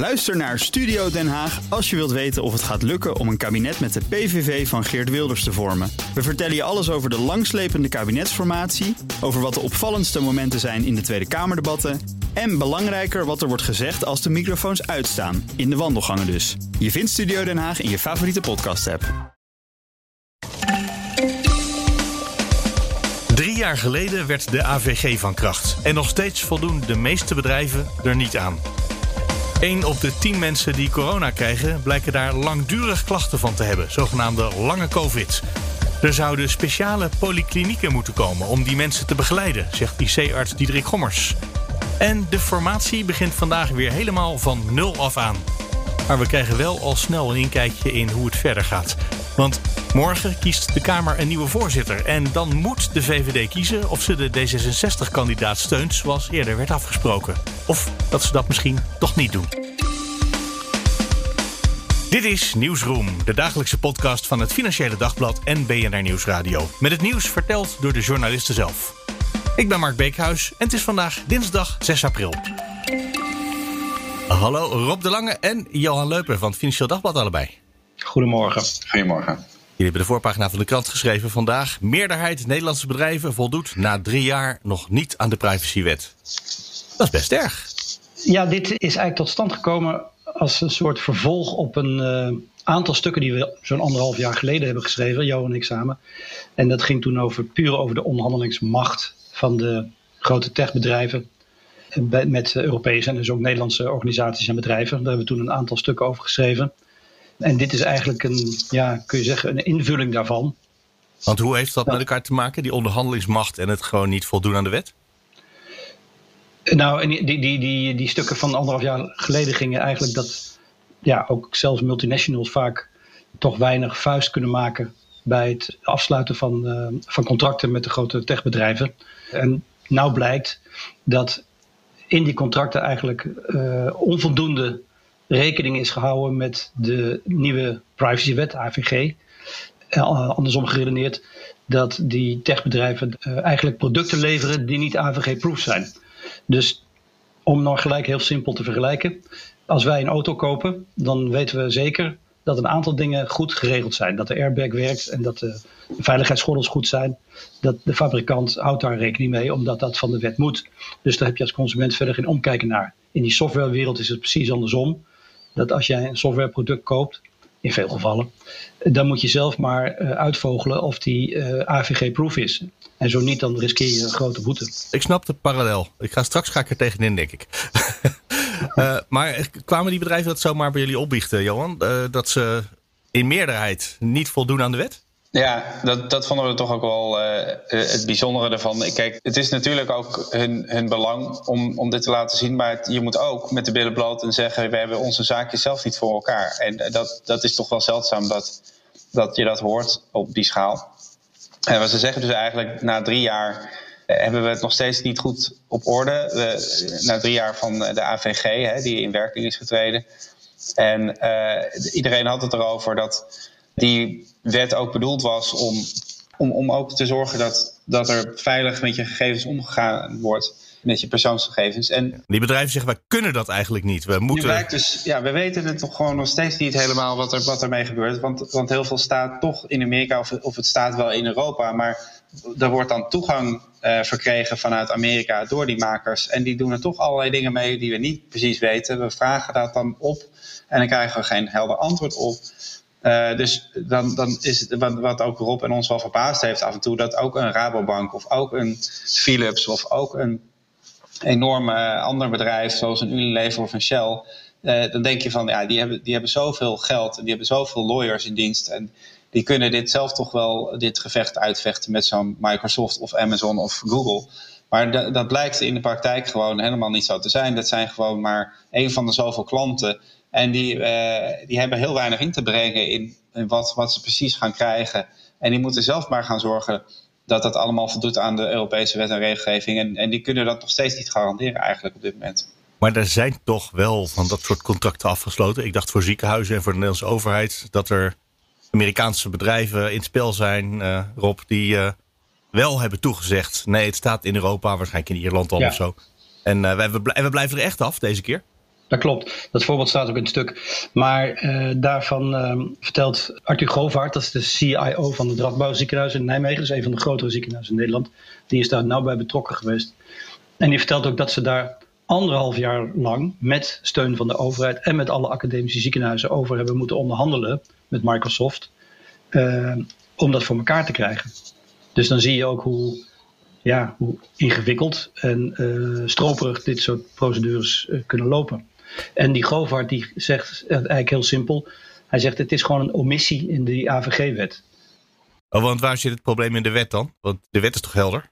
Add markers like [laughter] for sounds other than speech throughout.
Luister naar Studio Den Haag als je wilt weten of het gaat lukken om een kabinet met de PVV van Geert Wilders te vormen. We vertellen je alles over de langslepende kabinetsformatie, over wat de opvallendste momenten zijn in de Tweede Kamerdebatten en belangrijker wat er wordt gezegd als de microfoons uitstaan, in de wandelgangen dus. Je vindt Studio Den Haag in je favoriete podcast-app. Drie jaar geleden werd de AVG van kracht. En nog steeds voldoen de meeste bedrijven er niet aan. Eén op de tien mensen die corona krijgen, blijken daar langdurig klachten van te hebben, zogenaamde lange COVID. Er zouden speciale polyklinieken moeten komen om die mensen te begeleiden, zegt IC-arts Diederik Gommers. En de formatie begint vandaag weer helemaal van nul af aan. Maar we krijgen wel al snel een inkijkje in hoe het verder gaat. Want morgen kiest de Kamer een nieuwe voorzitter. En dan moet de VVD kiezen of ze de D66-kandidaat steunt zoals eerder werd afgesproken. Of dat ze dat misschien toch niet doen. Dit is Nieuwsroom, de dagelijkse podcast van het Financiële Dagblad en BNR Nieuwsradio. Met het nieuws verteld door de journalisten zelf. Ik ben Mark Beekhuis en het is vandaag dinsdag 6 april. Hallo Rob de Lange en Johan Leuper van het Financieel Dagblad allebei. Goedemorgen. Goedemorgen. Jullie hebben de voorpagina van de krant geschreven vandaag. Meerderheid Nederlandse bedrijven voldoet na drie jaar nog niet aan de privacywet. Dat is best erg. Ja, dit is eigenlijk tot stand gekomen als een soort vervolg op een uh, aantal stukken die we zo'n anderhalf jaar geleden hebben geschreven, jou en ik samen. En dat ging toen over, puur over de onderhandelingsmacht van de grote techbedrijven met Europese en dus ook Nederlandse organisaties en bedrijven. Daar hebben we toen een aantal stukken over geschreven. En dit is eigenlijk een, ja, kun je zeggen, een invulling daarvan. Want hoe heeft dat met elkaar te maken, die onderhandelingsmacht en het gewoon niet voldoen aan de wet? Nou, die, die, die, die stukken van anderhalf jaar geleden gingen eigenlijk dat ja, ook zelfs multinationals vaak toch weinig vuist kunnen maken bij het afsluiten van, uh, van contracten met de grote techbedrijven. En nou blijkt dat in die contracten eigenlijk uh, onvoldoende rekening is gehouden met de nieuwe privacywet, AVG. Uh, andersom geredeneerd dat die techbedrijven uh, eigenlijk producten leveren die niet AVG-proof zijn. Dus om nou gelijk heel simpel te vergelijken. Als wij een auto kopen, dan weten we zeker dat een aantal dingen goed geregeld zijn. Dat de airbag werkt en dat de veiligheidsgordels goed zijn. Dat de fabrikant houdt daar rekening mee, omdat dat van de wet moet. Dus daar heb je als consument verder geen omkijken naar. In die softwarewereld is het precies andersom. Dat als jij een softwareproduct koopt, in veel gevallen, dan moet je zelf maar uh, uitvogelen of die uh, AVG-proof is. En zo niet, dan riskeer je een grote boete. Ik snap de parallel. Ik ga straks ga ik er tegenin, denk ik. uh, [laughs] maar kwamen die bedrijven dat zomaar bij jullie opbiechten, Johan? dat ze in meerderheid niet voldoen aan de wet? Ja, dat, dat vonden we toch ook wel uh, het bijzondere ervan. Kijk, het is natuurlijk ook hun, hun belang om, om dit te laten zien. Maar je moet ook met de billen bloot en zeggen: we hebben onze zaakjes zelf niet voor elkaar. En dat, dat is toch wel zeldzaam dat, dat je dat hoort op die schaal. En wat ze zeggen dus eigenlijk, na drie jaar hebben we het nog steeds niet goed op orde. We, na drie jaar van de AVG, hè, die in werking is getreden. En iedereen had het erover dat die wet ook bedoeld was om, om, om ook te zorgen dat, dat er veilig met je gegevens omgegaan wordt. Met je persoonsgegevens. En die bedrijven zeggen, wij kunnen dat eigenlijk niet. We moeten. Dus, ja, we weten het toch gewoon nog steeds niet helemaal wat, er, wat ermee gebeurt. Want, want heel veel staat toch in Amerika of, of het staat wel in Europa. Maar er wordt dan toegang uh, verkregen vanuit Amerika door die makers. En die doen er toch allerlei dingen mee die we niet precies weten. We vragen dat dan op en dan krijgen we geen helder antwoord op. Uh, dus dan, dan is het wat, wat ook Rob en ons wel verbaasd heeft af en toe, dat ook een Rabobank of ook een Philips of ook een enorm uh, ander bedrijf zoals een Unilever of een Shell. Uh, dan denk je van ja, die hebben, die hebben zoveel geld en die hebben zoveel lawyers in dienst. En die kunnen dit zelf toch wel, dit gevecht uitvechten met zo'n Microsoft of Amazon of Google. Maar dat blijkt in de praktijk gewoon helemaal niet zo te zijn. Dat zijn gewoon maar een van de zoveel klanten en die, uh, die hebben heel weinig in te brengen in, in, wat, wat ze precies gaan krijgen. En die moeten zelf maar gaan zorgen dat dat allemaal voldoet aan de Europese wet en regelgeving. En, en die kunnen dat nog steeds niet garanderen eigenlijk op dit moment. Maar er zijn toch wel van dat soort contracten afgesloten. Ik dacht voor ziekenhuizen en voor de Nederlandse overheid dat er Amerikaanse bedrijven in het spel zijn, uh, Rob, die uh, wel hebben toegezegd. Nee, het staat in Europa, waarschijnlijk in Ierland dan ja. of zo. En, uh, we, we blijven er echt af deze keer. Dat klopt. Dat voorbeeld staat ook in het stuk. Maar uh, daarvan uh, vertelt Arthur Govaert, dat is de CIO van het Radbouw ziekenhuis in Nijmegen. Dat is een van de grotere ziekenhuizen in Nederland. Die is daar nauw bij betrokken geweest. En die vertelt ook dat ze daar anderhalf jaar lang met steun van de overheid en met alle academische ziekenhuizen over hebben moeten onderhandelen met Microsoft. Uh, om dat voor elkaar te krijgen. Dus dan zie je ook hoe, ja, hoe ingewikkeld en uh, stroperig dit soort procedures kunnen lopen. En die Govart die zegt eigenlijk heel simpel. Hij zegt het is gewoon een omissie in die AVG-wet. Oh, want waar zit het probleem in de wet dan? Want de wet is toch helder?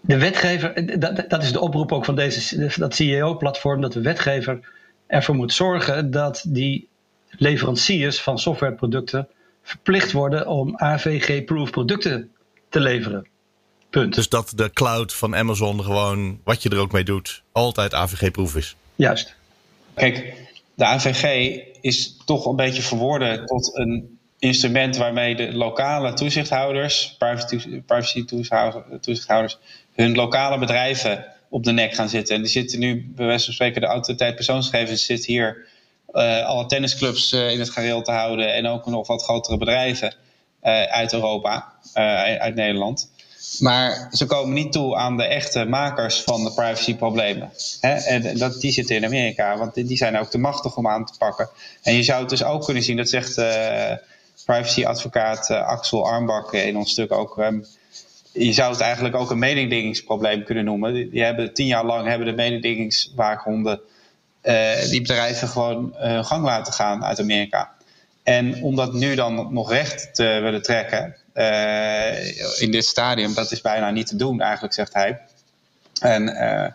De wetgever, dat, dat is de oproep ook van deze, dat CEO-platform, dat de wetgever ervoor moet zorgen dat die leveranciers van softwareproducten verplicht worden om AVG-proof producten te leveren. Punt. Dus dat de cloud van Amazon gewoon, wat je er ook mee doet, altijd AVG-proof is. Juist. Kijk, de AVG is toch een beetje verworden tot een instrument waarmee de lokale toezichthouders, privacy, toezichthouders, hun lokale bedrijven op de nek gaan zitten. En die zitten nu, bij wijze van spreken, de autoriteit persoonsgegevens zit hier uh, alle tennisclubs uh, in het gareel te houden en ook nog wat grotere bedrijven uh, uit Europa, uit Nederland. Maar ze komen niet toe aan de echte makers van de privacyproblemen. En dat, die zitten in Amerika, want die zijn ook te machtig om aan te pakken. En je zou het dus ook kunnen zien, dat zegt uh, privacyadvocaat uh, Axel Armbak in ons stuk ook. Um, je zou het eigenlijk ook een mededingingsprobleem kunnen noemen. Die, hebben tien jaar lang hebben de mededingingswaakhonden uh, die bedrijven gewoon hun gang laten gaan uit Amerika. En om dat nu dan nog recht te willen trekken, uh, in dit stadium, dat is bijna niet te doen eigenlijk, zegt hij. En, uh,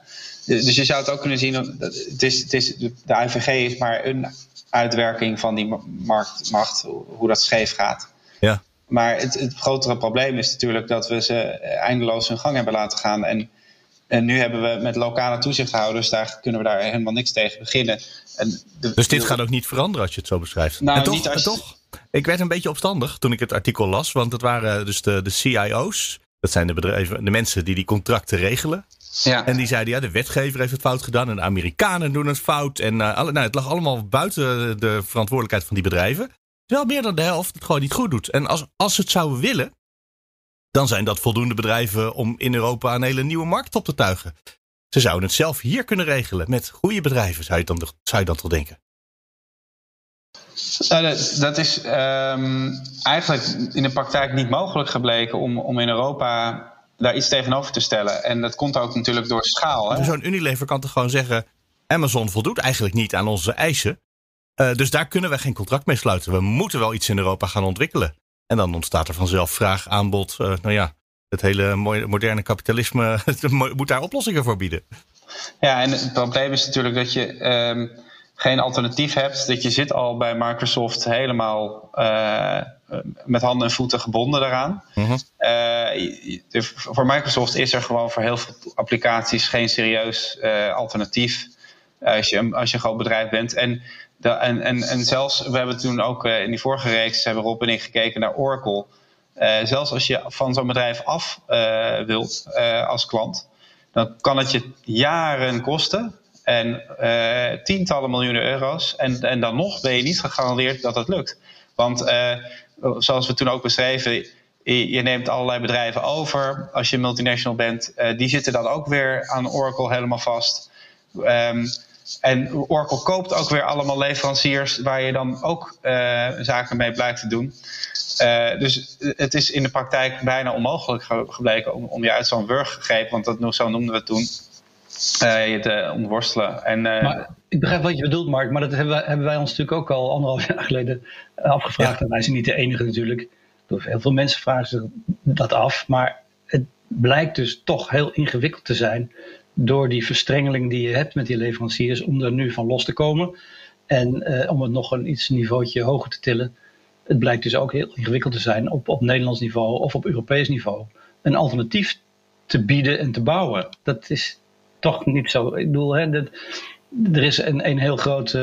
dus je zou het ook kunnen zien, het is, het is, de IVG is maar een uitwerking van die marktmacht, hoe dat scheef gaat. Ja. Maar het, het grotere probleem is natuurlijk dat we ze eindeloos hun gang hebben laten gaan. En, en nu hebben we met lokale toezichthouders, daar kunnen we daar helemaal niks tegen beginnen. En de, dus dit gaat ook niet veranderen als je het zo beschrijft? Nou, en toch, niet als, toch? Ik werd een beetje opstandig toen ik het artikel las, want het waren dus de, de CIO's. Dat zijn de bedrijven, de mensen die die contracten regelen. Ja. En die zeiden, ja, de wetgever heeft het fout gedaan en de Amerikanen doen het fout. En uh, alle, nou, het lag allemaal buiten de verantwoordelijkheid van die bedrijven. Terwijl meer dan de helft het gewoon niet goed doet. En als, als ze het zouden willen, dan zijn dat voldoende bedrijven om in Europa een hele nieuwe markt op te tuigen. Ze zouden het zelf hier kunnen regelen met goede bedrijven, zou je dan, zou je dan toch denken? Uh, dat, dat, is um, eigenlijk in de praktijk niet mogelijk gebleken om, om in Europa daar iets tegenover te stellen. En dat komt ook natuurlijk door schaal. Zo'n Unilever kan toch gewoon zeggen: Amazon voldoet eigenlijk niet aan onze eisen. Uh, dus daar kunnen we geen contract mee sluiten. We moeten wel iets in Europa gaan ontwikkelen. En dan ontstaat er vanzelf vraag, aanbod. Uh, nou ja, het hele moderne kapitalisme [laughs] moet daar oplossingen voor bieden. Ja, en het probleem is natuurlijk dat je. Um, geen alternatief hebt. Dat je zit al bij Microsoft helemaal uh, met handen en voeten gebonden daaraan. Mhm. Uh, de, voor Microsoft is er gewoon voor heel veel applicaties geen serieus uh, alternatief. als, je, als je een groot bedrijf bent. En, de, en, en, en zelfs, we hebben toen ook in die vorige reeks, hebben Rob en ik gekeken naar Oracle. zelfs als je van zo'n bedrijf af wilt als klant, dan kan het je jaren kosten en uh, tientallen miljoenen euro's. En, en dan nog ben je niet gegarandeerd dat het lukt. Want uh, zoals we toen ook beschreven, je, neemt allerlei bedrijven over. Als je multinational bent, uh, die zitten dan ook weer aan Oracle helemaal vast. Um, en Oracle koopt ook weer allemaal leveranciers waar je dan ook zaken mee blijft te doen. dus het is in de praktijk bijna onmogelijk gebleken om, om je uit zo'n wurggreep, want dat, zo noemden we het toen, uh, te ontworstelen. En, uh, maar, ik begrijp wat je bedoelt, Mark, maar dat hebben wij, hebben wij ons natuurlijk ook al anderhalf [laughs] jaar geleden afgevraagd. Ja. En wij zijn niet de enige natuurlijk. Heel veel mensen vragen zich dat af. Maar het blijkt dus toch heel ingewikkeld te zijn door die verstrengeling die je hebt met die leveranciers om er nu van los te komen. En om het nog een iets niveautje hoger te tillen. Het blijkt dus ook heel ingewikkeld te zijn op, op Nederlands niveau of op Europees niveau. Een alternatief te bieden en te bouwen. Dat is, toch niet zo. Ik bedoel, hè, dat, er is een, een heel groot uh,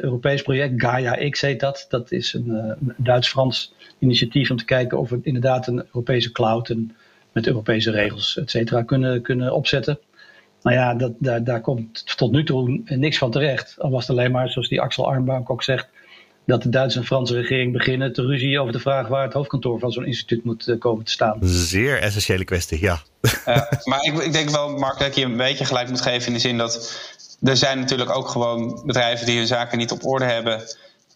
Europees project, Gaia X heet dat. Dat is een, uh, een Duits-Frans initiatief om te kijken of we inderdaad een Europese cloud en met Europese regels, et cetera, kunnen, kunnen opzetten. Nou ja, dat, daar, daar komt tot nu toe niks van terecht. Al was het alleen maar, zoals die Axel Arnbank ook zegt, dat de Duitse en Franse regering beginnen te ruzie over de vraag waar het hoofdkantoor van zo'n instituut moet eh, komen te staan. Zeer essentiële kwestie, ja. Uh, maar ik, ik, denk wel, Mark, dat je een beetje gelijk moet geven in de zin dat er zijn natuurlijk ook gewoon bedrijven die hun zaken niet op orde hebben.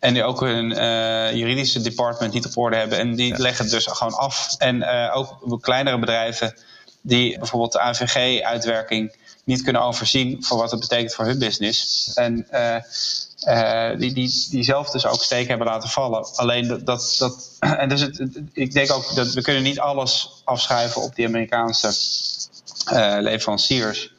En die ook hun uh, juridische department niet op orde hebben. En die ja. leggen het dus gewoon af. En uh, ook kleinere bedrijven die bijvoorbeeld de AVG-uitwerking niet kunnen overzien voor wat het betekent voor hun business. En uh, die, die, die zelf dus ook steek hebben laten vallen. Alleen dat. dat, [clears throat] en dus het, ik denk ook dat we kunnen niet alles afschuiven op die Amerikaanse uh, leveranciers.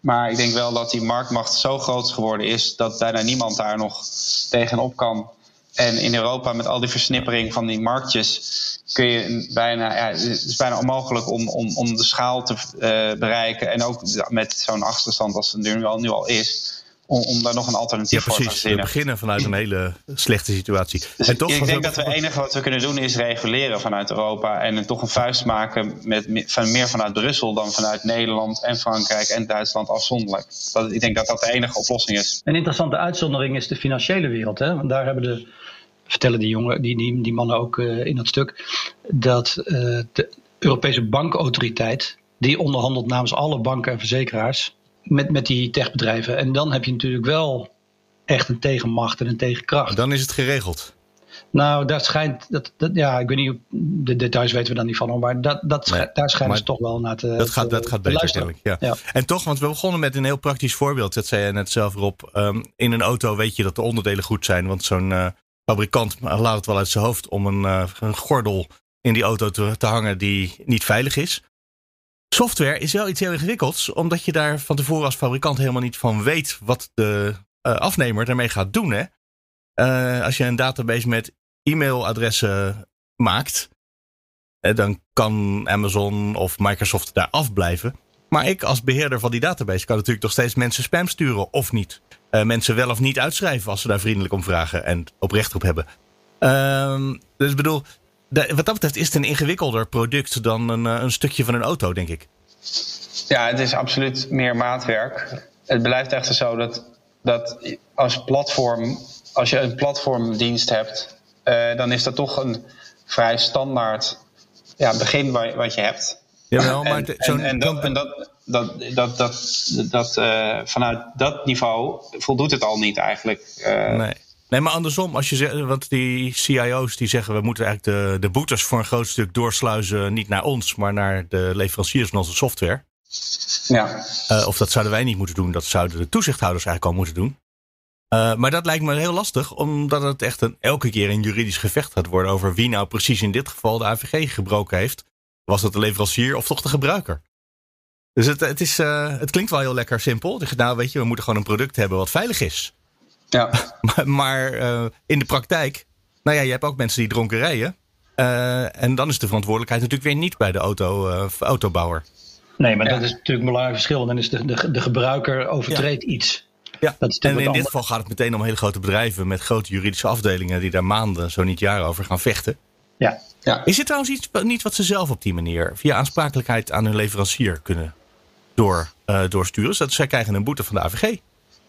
Maar ik denk wel dat die marktmacht zo groot geworden is dat bijna niemand daar nog tegenop kan. En in Europa met al die versnippering van die marktjes kun je bijna, ja, het is bijna onmogelijk om, om, om de schaal te uh, bereiken. En ook met zo'n achterstand als het nu al, nu al is om, om daar nog een alternatief ja, voor te verzinnen. We beginnen vanuit een hele slechte situatie. Dus en toch ik denk dat we het enige wat we kunnen doen is reguleren vanuit Europa en toch een vuist maken met, van, meer vanuit Brussel dan vanuit Nederland en Frankrijk en Duitsland afzonderlijk. Dat, ik denk dat dat de enige oplossing is. Een interessante uitzondering is de financiële wereld. Hè? Want daar hebben de, vertellen die, jongen, die, die, die mannen ook uh, in dat stuk, dat uh, de Europese bankautoriteit, die onderhandelt namens alle banken en verzekeraars, met, met die techbedrijven. En dan heb je natuurlijk wel echt een tegenmacht en een tegenkracht. Dan is het geregeld. Nou, dat schijnt. Dat, dat, ja, ik weet niet. De details weten we dan niet van, maar dat, dat, nee, daar schijnen ze toch wel naar te. Dat gaat, dat gaat beter, luisteren. Ja. ja. En toch, want we begonnen met een heel praktisch voorbeeld. Dat zei je net zelf erop. Um, in een auto weet je dat de onderdelen goed zijn. Want zo'n uh, fabrikant laat het wel uit zijn hoofd om een, uh, een gordel in die auto te, te hangen die niet veilig is. Software is wel iets heel ingewikkelds, omdat je daar van tevoren als fabrikant helemaal niet van weet wat de uh, afnemer daarmee gaat doen. Hè? Uh, als je een database met e-mailadressen maakt, dan kan Amazon of Microsoft daar afblijven. Maar ik als beheerder van die database kan natuurlijk nog steeds mensen spam sturen of niet. mensen wel of niet uitschrijven als ze daar vriendelijk om vragen en op recht op hebben. Ehm, dus ik bedoel, de, wat dat betreft is het een ingewikkelder product dan een, een, stukje van een auto, denk ik. Ja, het is absoluut meer maatwerk. Het blijft echter zo dat, dat als platform, als je een platformdienst hebt, uh, dan is dat toch een vrij standaard ja, begin wat, wat je hebt. Jawel, maar en, en, en, dat, en dat, dat, dat, dat, dat uh, vanuit dat niveau voldoet het al niet eigenlijk. Uh, nee. Nee, maar andersom, als je zegt, want die CIO's die zeggen we moeten eigenlijk de, de boetes voor een groot stuk doorsluizen, niet naar ons, maar naar de leveranciers van onze software. Ja. Uh, of dat zouden wij niet moeten doen, dat zouden de toezichthouders eigenlijk al moeten doen. Uh, maar dat lijkt me heel lastig, omdat het echt een, elke keer een juridisch gevecht gaat worden over wie nou precies in dit geval de AVG gebroken heeft. Was dat de leverancier of toch de gebruiker? Dus het, het, is, uh, het klinkt wel heel lekker simpel. Nou, weet je, we moeten gewoon een product hebben wat veilig is. Ja. [laughs] maar, maar uh, in de praktijk, nou ja, je hebt ook mensen die dronken rijden. Uh, en dan is de verantwoordelijkheid natuurlijk weer niet bij de auto, uh, autobouwer. Nee, maar ja. dat is natuurlijk een belangrijk verschil. Dan is de, de, de gebruiker overtreedt ja. iets. Ja, dat is en in dit geval gaat het meteen om hele grote bedrijven met grote juridische afdelingen die daar maanden, zo niet jaren over gaan vechten. Ja. ja. Is het trouwens iets niet wat ze zelf op die manier via aansprakelijkheid aan hun leverancier kunnen door, uh, doorsturen? Zodat zij krijgen een boete van de AVG.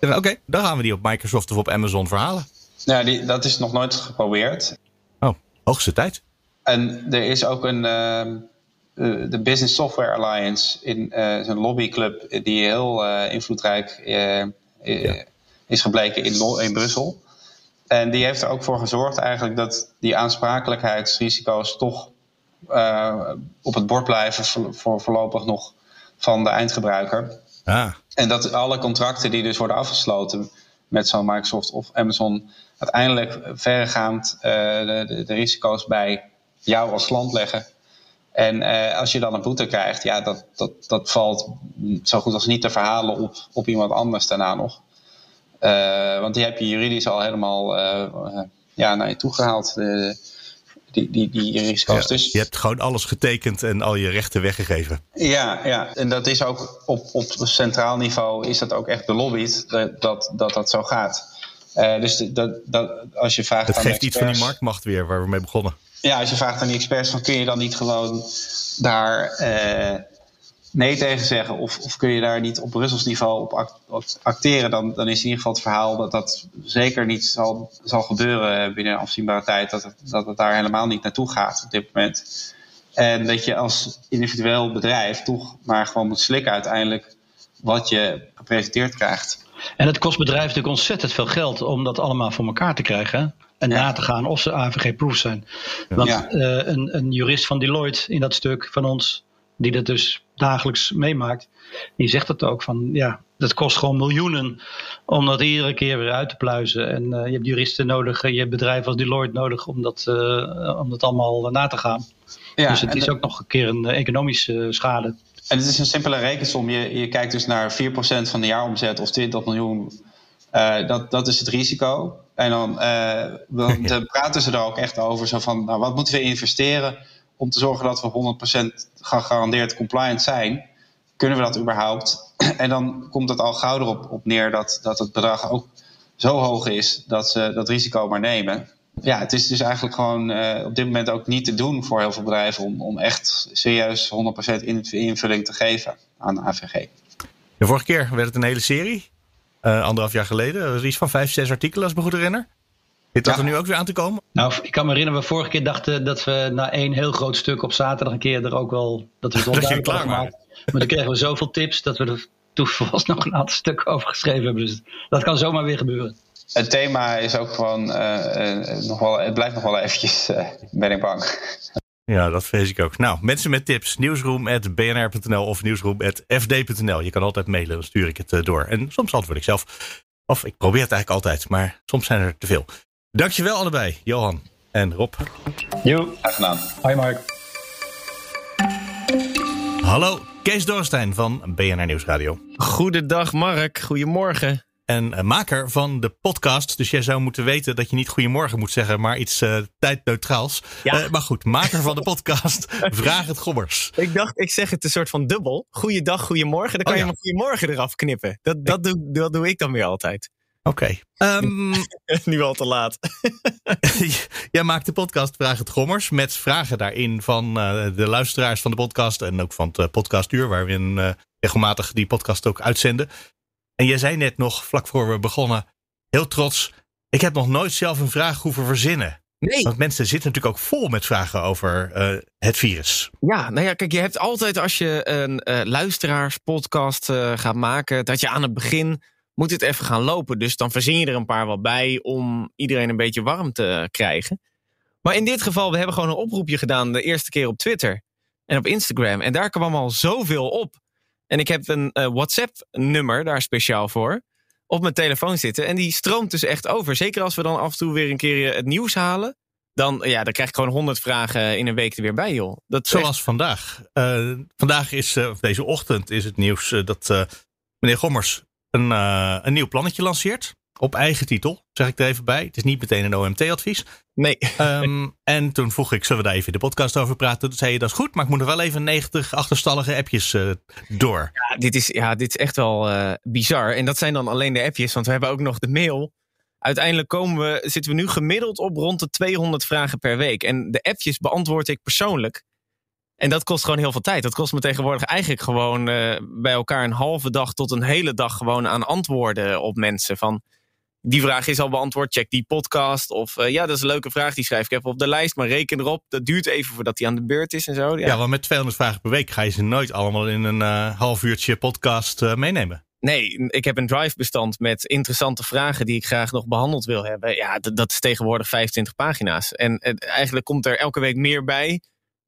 Oké, okay, dan gaan we die op Microsoft of op Amazon verhalen. Nou, die, dat is nog nooit geprobeerd. Oh, hoogste tijd. En er is ook een, uh, de Business Software Alliance, in uh, een lobbyclub die heel uh, invloedrijk ja. is gebleken in, in Brussel. En die heeft er ook voor gezorgd eigenlijk dat die aansprakelijkheidsrisico's toch op het bord blijven voor, voor voorlopig nog van de eindgebruiker. En dat alle contracten die dus worden afgesloten met zo'n Microsoft of Amazon uiteindelijk verregaand uh, de, de, risico's bij jou als klant leggen. En uh, als je dan een boete krijgt, ja, dat, dat, dat valt zo goed als niet te verhalen op, op iemand anders daarna nog. Uh, want die heb je juridisch al helemaal ja, naar je toe gehaald. Die, die, die. Ja, dus, je hebt gewoon alles getekend en al je rechten weggegeven. Ja, ja. en dat is ook op, op centraal niveau is dat ook echt belobbyd dat dat, dat, dat zo gaat. Uh, dus dat, dat, als je vraagt het aan geeft experts, iets van die marktmacht weer waar we mee begonnen. Ja, als je vraagt aan die experts van kun je dan niet gewoon daar uh, nee tegen zeggen? Of, of kun je daar niet op Brussels niveau op, acteren? Dan, dan is in ieder geval het verhaal dat dat zeker niet zal, zal gebeuren binnen afzienbare tijd. Dat het, dat het daar helemaal niet naartoe gaat op dit moment. En dat je als individueel bedrijf toch maar gewoon moet slikken uiteindelijk wat je gepresenteerd krijgt. En het kost bedrijven natuurlijk ontzettend veel geld om dat allemaal voor elkaar te krijgen. En na te gaan of ze AVG-proof zijn. Want uh, een, een jurist van Deloitte in dat stuk van ons, die dat dus dagelijks meemaakt, die zegt het ook van ja, dat kost gewoon miljoenen om dat iedere keer weer uit te pluizen. En uh, je hebt juristen nodig, je hebt bedrijven als Deloitte nodig om dat, uh, om dat allemaal na te gaan. Ja, dus het is ook nog een keer een economische schade. En het is een simpele rekensom. Je, je kijkt dus naar 4% van de jaaromzet of 20 miljoen. Uh, dat, dat is het risico. En dan, uh, dan [laughs] praten ze er ook echt over. Zo van, nou, wat moeten we investeren om te zorgen dat we 100% gegarandeerd compliant zijn? Kunnen we dat überhaupt? [clears throat] En dan komt het al gauw erop op neer dat, dat het bedrag ook zo hoog is dat ze dat risico maar nemen ja, het is dus eigenlijk gewoon uh, op dit moment ook niet te doen voor heel veel bedrijven om, om echt serieus 100% invulling te geven aan AVG. De vorige keer werd het een hele serie, uh, anderhalf jaar geleden. Er is iets van vijf, zes artikelen als ik me goed herinner. Zit dat er nu ook weer aan te komen? Nou, ik kan me herinneren, we vorige keer dachten dat we na één heel groot stuk op zaterdag een keer er ook wel, dat we het [laughs] onduidelijk hadden gemaakt. Maar toen kregen we zoveel tips dat we er toen [laughs] nog een aantal stukken over geschreven hebben. Dus dat kan zomaar weer gebeuren het thema is ook gewoon uh, nog wel, het blijft nog wel eventjes, uh, ben ik bang. Ja, dat vrees ik ook. Nou, mensen met tips, nieuwsroom.bnr.nl of nieuwsroom.fd.nl. Je kan altijd mailen, dan stuur ik het door. En soms antwoord ik zelf. Of ik probeer het eigenlijk altijd, maar soms zijn er te veel. Dankjewel allebei, Johan en Rob. Jo, graag gedaan. Hoi Mark. Hallo, Kees Dorstein van BNR Nieuwsradio. Goedendag Mark, goedemorgen en maker van de podcast. Dus jij zou moeten weten dat je niet goedemorgen moet zeggen, maar iets uh, tijdneutraals. Ja. Uh, maar goed, maker van de podcast [laughs] Vraag het Gommers. Ik dacht, ik zeg het een soort van dubbel. Goeiedag, goedemorgen. Dan kan oh, je maar goedemorgen eraf knippen. Dat, dat, doe, dat doe ik dan weer altijd. Oké. Okay. Um, [laughs] nu al te laat. [laughs] jij maakt de podcast Vraag het Gommers met vragen daarin van uh, de luisteraars van de podcast en ook van het podcastuur, waar we in, regelmatig die podcast ook uitzenden. En jij zei net nog, vlak voor we begonnen, heel trots. Ik heb nog nooit zelf een vraag hoeven verzinnen. Nee. Want mensen zitten natuurlijk ook vol met vragen over uh, het virus. Ja, nou ja, kijk, je hebt altijd als je een uh, luisteraarspodcast uh, gaat maken, dat je aan het begin moet het even gaan lopen. Dus dan verzin je er een paar wat bij om iedereen een beetje warm te krijgen. Maar in dit geval, we hebben gewoon een oproepje gedaan de eerste keer op Twitter en op Instagram. En daar kwam al zoveel op. En ik heb een uh, WhatsApp-nummer daar speciaal voor op mijn telefoon zitten. En die stroomt dus echt over. Zeker als we dan af en toe weer een keer het nieuws halen. Dan, ja, dan krijg ik gewoon honderd vragen in een week er weer bij, joh. Dat Zoals echt... vandaag. Uh, vandaag is, uh, of deze ochtend is het nieuws dat meneer Gommers een, een nieuw plannetje lanceert. Op eigen titel, zeg ik er even bij. Het is niet meteen een OMT-advies. Nee. Um, en toen vroeg ik, zullen we daar even in de podcast over praten? Toen zei je, dat is goed, maar ik moet er wel even 90 achterstallige appjes uh, door. Ja dit, is, ja, dit is echt wel uh, bizar. En dat zijn dan alleen de appjes, want we hebben ook nog de mail. Uiteindelijk komen we, zitten we nu gemiddeld op rond de 200 vragen per week. En de appjes beantwoord ik persoonlijk. En dat kost gewoon heel veel tijd. Dat kost me tegenwoordig eigenlijk gewoon uh, bij elkaar een halve dag tot een hele dag gewoon aan antwoorden op mensen. Van die vraag is al beantwoord. Check die podcast. Of uh, ja, dat is een leuke vraag. Die schrijf ik even op de lijst. Maar reken erop. Dat duurt even voordat die aan de beurt is en zo. Ja, ja maar met 200 vragen per week ga je ze nooit allemaal in een uh, half uurtje podcast meenemen. Nee, ik heb een drive-bestand met interessante vragen die ik graag nog behandeld wil hebben. Ja, dat is tegenwoordig 25 pagina's. En eigenlijk komt er elke week meer bij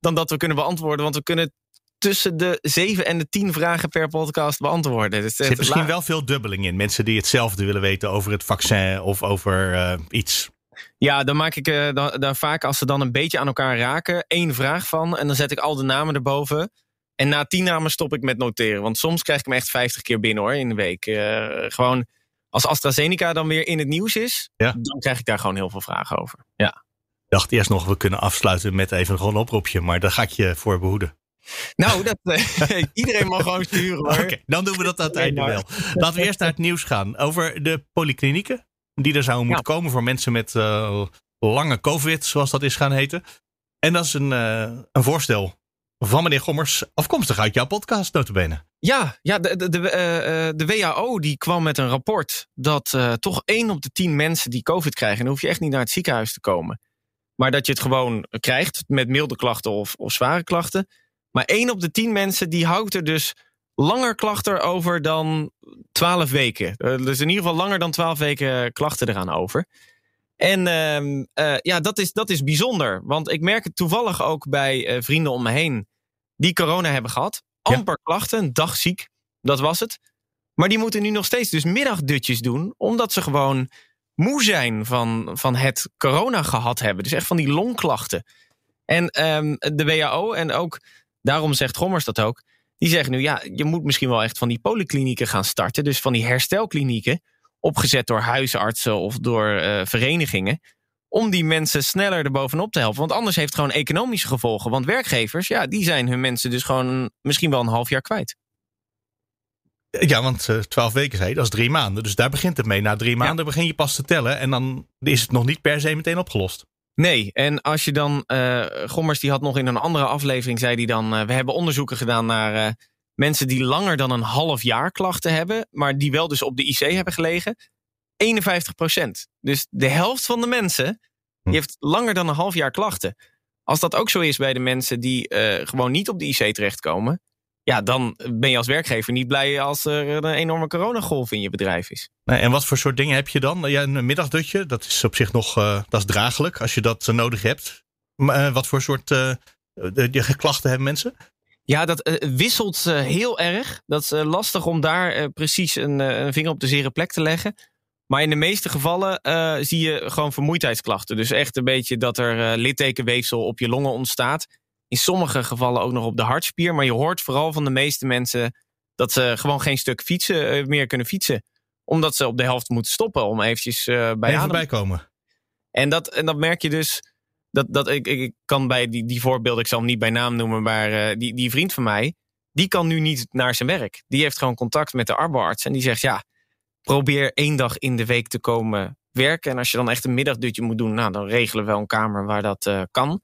dan dat we kunnen beantwoorden. Want we kunnen tussen de 7 en de 10 vragen per podcast beantwoorden. Dus er zit misschien wel veel dubbeling in. Mensen die hetzelfde willen weten over het vaccin of over uh, iets. Ja, dan maak ik uh, dan, dan, vaak als ze dan een beetje aan elkaar raken, één vraag van. En dan zet ik al de namen erboven. En na tien namen stop ik met noteren. Want soms krijg ik hem echt 50 keer binnen hoor in de week. Uh, gewoon als AstraZeneca dan weer in het nieuws is, ja. dan krijg ik daar gewoon heel veel vragen over. Ja. Ik dacht eerst nog, we kunnen afsluiten met even gewoon een oproepje. Maar daar ga ik je voor behoeden. Nou, dat, uh, [laughs] iedereen mag gewoon sturen hoor. Oké, dan doen we dat aan het einde wel. Laten we eerst naar het nieuws gaan. Over de polyklinieken. Die er zouden moeten komen voor mensen met uh, lange COVID, zoals dat is gaan heten. En dat is een, uh, een voorstel van meneer Gommers, afkomstig uit jouw podcast, notabene. Ja, ja de, de, de, uh, de WHO die kwam met een rapport dat toch één op de tien mensen die COVID krijgen, en dan hoef je echt niet naar het ziekenhuis te komen, maar dat je het gewoon krijgt met milde klachten of, of zware klachten. Maar één op de tien mensen die houdt er dus langer klachten over dan twaalf weken. Uh, dus in ieder geval langer dan twaalf weken klachten eraan over. En uh, ja, dat is, dat is bijzonder. Want ik merk het toevallig ook bij uh, vrienden om me heen die corona hebben gehad. Amper ja. klachten, een dag ziek, dat was het. Maar die moeten nu nog steeds dus middagdutjes doen, omdat ze gewoon moe zijn van, van het corona gehad hebben. Dus echt van die longklachten. En um, de WHO, en ook daarom zegt Gommers dat ook, die zeggen nu, ja, je moet misschien wel echt van die polyklinieken gaan starten. Dus van die herstelklinieken, opgezet door huisartsen of door uh, verenigingen. Om die mensen sneller erbovenop te helpen. Want anders heeft het gewoon economische gevolgen. Want werkgevers, ja, die zijn hun mensen dus gewoon misschien wel een half jaar kwijt. Ja, want uh, twaalf weken zei je, dat is drie maanden. Dus daar begint het mee. Na drie maanden ja. begin je pas te tellen. En dan is het nog niet per se meteen opgelost. Nee, en als je dan, uh, Gommers die had nog in een andere aflevering, zei hij dan, uh, we hebben onderzoeken gedaan naar uh, mensen die langer dan een half jaar klachten hebben, maar die wel dus op de IC hebben gelegen. 51 procent. Dus de helft van de mensen, die hm. heeft langer dan een half jaar klachten. Als dat ook zo is bij de mensen die gewoon niet op de IC terechtkomen, ja, dan ben je als werkgever niet blij als er een enorme coronagolf in je bedrijf is. Nee, en wat voor soort dingen heb je dan? Ja, een middagdutje, dat is op zich nog uh, dat is draaglijk als je dat uh, nodig hebt. Maar uh, wat voor soort klachten hebben mensen? Ja, dat wisselt heel erg. Dat is lastig om daar precies een, een, vinger op de zere plek te leggen. Maar in de meeste gevallen zie je gewoon vermoeidheidsklachten. Dus echt een beetje dat er littekenweefsel op je longen ontstaat in sommige gevallen ook nog op de hartspier. Maar je hoort vooral van de meeste mensen dat ze gewoon geen stuk fietsen meer kunnen fietsen. Omdat ze op de helft moeten stoppen om eventjes uh, bij Even bijkomen. En dat, en dat merk je dus. Dat, dat ik, ik kan bij die, die voorbeelden, ik zal hem niet bij naam noemen, maar uh, die, die vriend van mij, die kan nu niet naar zijn werk. Die heeft gewoon contact met de arbeidsarts en die zegt ja, probeer één dag in de week te komen werken. En als je dan echt een middagdutje moet doen, nou, dan regelen we wel een kamer waar dat uh, kan.